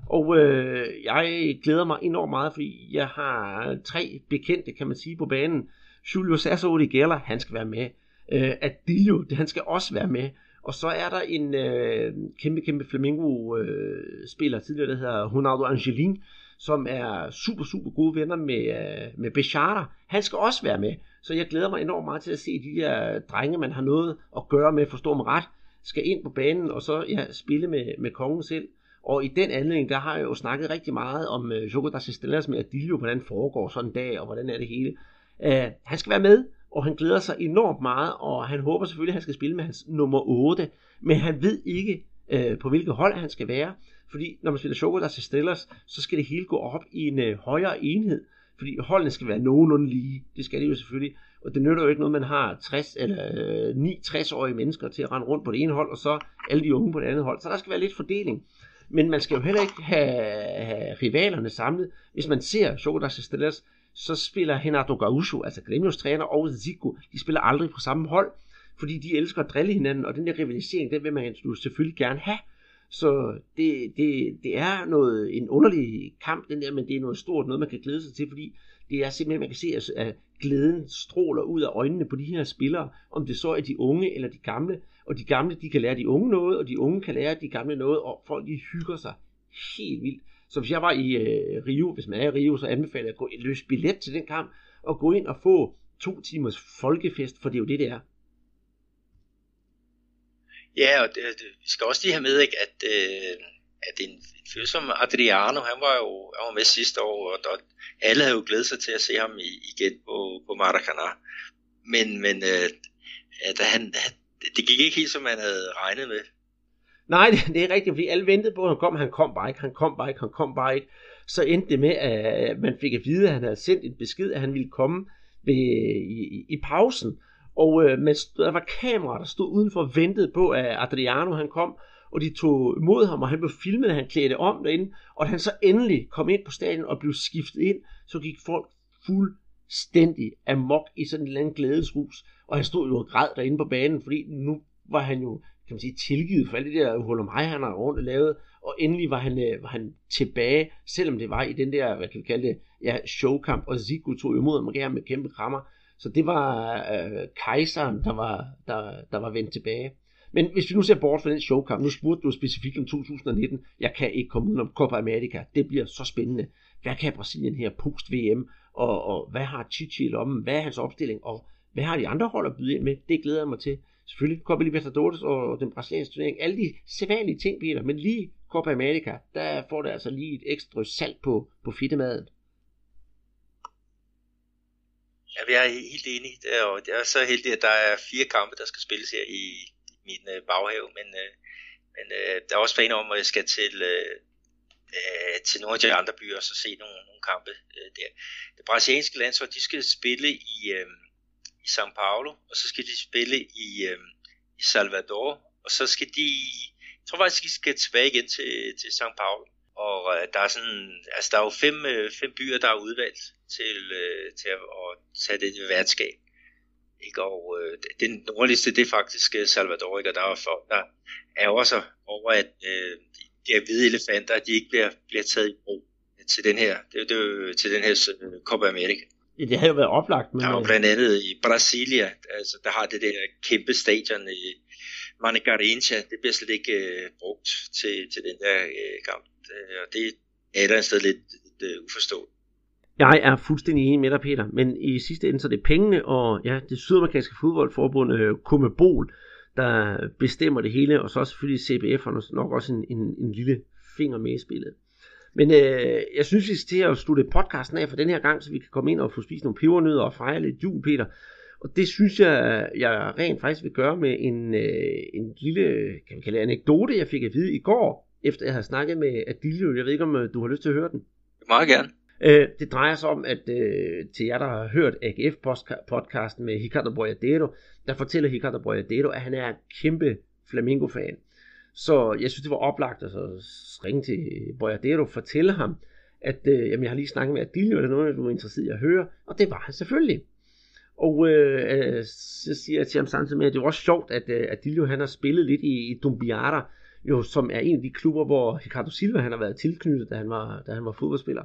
Speaker 2: Og øh, jeg glæder mig enormt meget, fordi jeg har øh, tre bekendte, kan man sige, på banen. Julio Sasso Geller, han skal være med. Øh, Adilio, han skal også være med. Og så er der en øh, kæmpe, kæmpe Flamingo-spiller øh, tidligere, der hedder Ronaldo Angelin, som er super, super gode venner med, øh, med Bechara. Han skal også være med. Så jeg glæder mig enormt meget til at se de der drenge, man har noget at gøre med, forstå mig ret, skal ind på banen og så ja, spille med, med kongen selv. Og i den anledning, der har jeg jo snakket rigtig meget om øh, Joko da Estrellas med Adilio, hvordan foregår sådan en dag, og hvordan er det hele. Uh, han skal være med, og han glæder sig enormt meget, og han håber selvfølgelig, at han skal spille med hans nummer 8, men han ved ikke, øh, på hvilket hold han skal være, fordi når man spiller Choco til Stellers, så skal det hele gå op i en øh, højere enhed, fordi holdene skal være nogenlunde lige, det skal det jo selvfølgelig, og det nytter jo ikke noget, man har 60 eller øh, 9-60-årige mennesker til at rende rundt på det ene hold, og så alle de unge på det andet hold, så der skal være lidt fordeling. Men man skal jo heller ikke have, have rivalerne samlet. Hvis man ser Choco Stellers, så spiller Renato Gaucho, altså Gremios træner, og Zico, de spiller aldrig på samme hold, fordi de elsker at drille hinanden, og den der rivalisering, den vil man jo selvfølgelig gerne have. Så det, det, det er noget, en underlig kamp, den der, men det er noget stort, noget man kan glæde sig til, fordi det er simpelthen, man kan se, at glæden stråler ud af øjnene på de her spillere, om det så er de unge eller de gamle, og de gamle, de kan lære de unge noget, og de unge kan lære de gamle noget, og folk de hygger sig helt vildt. Så hvis jeg var i øh, Rio, hvis man er i Rio, så anbefaler jeg at gå løs billet til den kamp, og gå ind og få to timers folkefest, for det er jo det, det er.
Speaker 3: Ja, og det, det, vi skal også lige have med, ikke, at, øh, at en, en fyr som Adriano, han var jo han var med sidste år, og der, alle havde jo glædet sig til at se ham i, igen på, på Maracana. Men, men øh, at han, det gik ikke helt, som man havde regnet med.
Speaker 2: Nej, det, det er rigtigt, fordi alle ventede på, at han kom, han kom bare ikke, han kom bare ikke, han kom bare ikke. Så endte det med, at man fik at vide, at han havde sendt en besked, at han ville komme ved, i, i pausen. Og øh, men der var kameraer, der stod udenfor og ventede på, at Adriano han kom, og de tog imod ham, og han blev filmet, han klædte om derinde. Og da han så endelig kom ind på stadion og blev skiftet ind, så gik folk fuldstændig amok i sådan en eller anden glædesrus. Og han stod jo og græd derinde på banen, fordi nu var han jo kan man sige, tilgivet for alle de der hul om mig, han har rundt og lavet, og endelig var han, øh, var han tilbage, selvom det var i den der, hvad kan vi kalde det, ja, showkamp, og Zico tog imod ham med kæmpe krammer. Så det var øh, kejseren, der var, der, der var vendt tilbage. Men hvis vi nu ser bort fra den showkamp, nu spurgte du specifikt om 2019, jeg kan ikke komme om Copa America, det bliver så spændende. Hvad kan Brasilien her post-VM, og, og hvad har Chichi i lommen, hvad er hans opstilling, og hvad har de andre hold at byde ind med, det glæder jeg mig til. Selvfølgelig Copa Libertadores og den brasilianske turnering, alle de sædvanlige ting, Peter, men lige Copa America, der får det altså lige et ekstra salt på, på fittemaden.
Speaker 3: Ja, vi er helt enige, og det er så heldig, at der er fire kampe, der skal spilles her i min øh, baghave, men, øh, men øh, der er også planer om, at jeg skal til, øh, øh, til nogle af de andre byer og så se nogle, nogle kampe øh, der. Det brasilianske landshold, de skal spille i, øh, i São Paulo, og så skal de spille i, øh, i Salvador, og så skal de, jeg tror faktisk, de skal tilbage igen til, til São Paulo. Og øh, der er sådan, altså der er jo fem, øh, fem byer, der er udvalgt til, øh, til at, at tage det værtskab. Ikke? Og øh, den nordligste, det er faktisk øh, Salvador, ikke? og der er, for, der er også over, at øh, de her hvide elefanter, de ikke bliver, bliver taget i brug til den her, det, det, til den her uh, Copa America.
Speaker 2: Ja, det har jo været oplagt.
Speaker 3: Men... Der er jo blandt andet i Brasilia, altså der har det der kæmpe stadion i Manicarincha, det bliver slet ikke øh, brugt til, til den der øh, kamp. Øh, og det er et eller andet sted lidt, lidt øh, uforståeligt.
Speaker 2: Jeg er fuldstændig enig med dig, Peter, men i sidste ende så er det pengene og ja, det sydamerikanske fodboldforbund, øh, Comebol, der bestemmer det hele, og så selvfølgelig CBF har nok også en, en, en lille finger med i spillet. Men øh, jeg synes, vi skal til at slutte podcasten af for den her gang, så vi kan komme ind og få spist nogle pebernødder og fejre lidt jul, Peter. Og det synes jeg, jeg rent faktisk vil gøre med en, øh, en lille, kan vi kalde det, anekdote, jeg fik at vide i går, efter jeg havde snakket med Adilio. Jeg ved ikke, om øh, du har lyst til at høre den?
Speaker 3: Meget gerne.
Speaker 2: Øh, det drejer sig om, at øh, til jer, der har hørt AGF-podcasten med Ricardo Boyadero, der fortæller Ricardo Boyadero, at han er en kæmpe Flamingo-fan. Så jeg synes, det var oplagt at så ringe til Boyadero, fortælle ham, at øh, jamen, jeg har lige snakket med Adilio, er der noget, du er interesseret i at høre? Og det var han selvfølgelig. Og øh, øh, så siger jeg til ham samtidig med, at det var også sjovt, at øh, at Adilio han har spillet lidt i, i Dumbiara, jo, som er en af de klubber, hvor Ricardo Silva han har været tilknyttet, da han var, da han var fodboldspiller.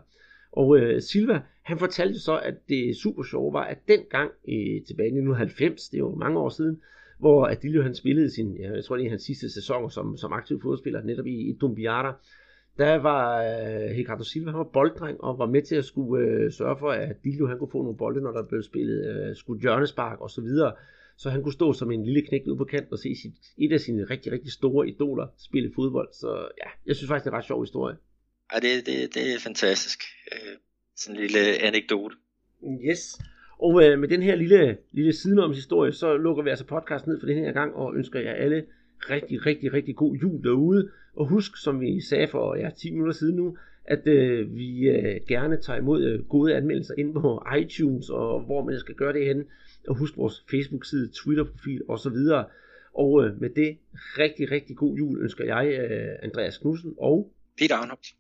Speaker 2: Og øh, Silva, han fortalte så, at det super sjove var, at dengang i, tilbage i 1990, det er jo mange år siden, hvor Adilio han spillede sin, jeg tror det er hans sidste sæson som, som aktiv fodboldspiller, netop i, i Dumbiara, der var øh, Ricardo Silva, han var bolddreng og var med til at skulle øh, sørge for, at Adilio han kunne få nogle bolde, når der blev spillet øh, skulle hjørnespark og så videre. Så han kunne stå som en lille knæk ude på kanten og se sit, et af sine rigtig, rigtig store idoler spille fodbold. Så ja, jeg synes faktisk, det er en ret sjov historie.
Speaker 3: Ja, det, det, det er fantastisk. Øh, sådan en lille anekdote.
Speaker 2: Yes. Og øh, med den her lille, lille sidenomshistorie, så lukker vi altså podcasten ned for den her gang, og ønsker jer alle rigtig, rigtig, rigtig god jul derude. Og husk, som vi sagde for ja, 10 minutter siden nu, at øh, vi øh, gerne tager imod øh, gode anmeldelser ind på iTunes, og hvor man skal gøre det hen. Og husk vores Facebook-side, Twitter-profil osv. Og øh, med det rigtig, rigtig god jul ønsker jeg, øh, Andreas Knudsen og
Speaker 3: Peter Arnholdt.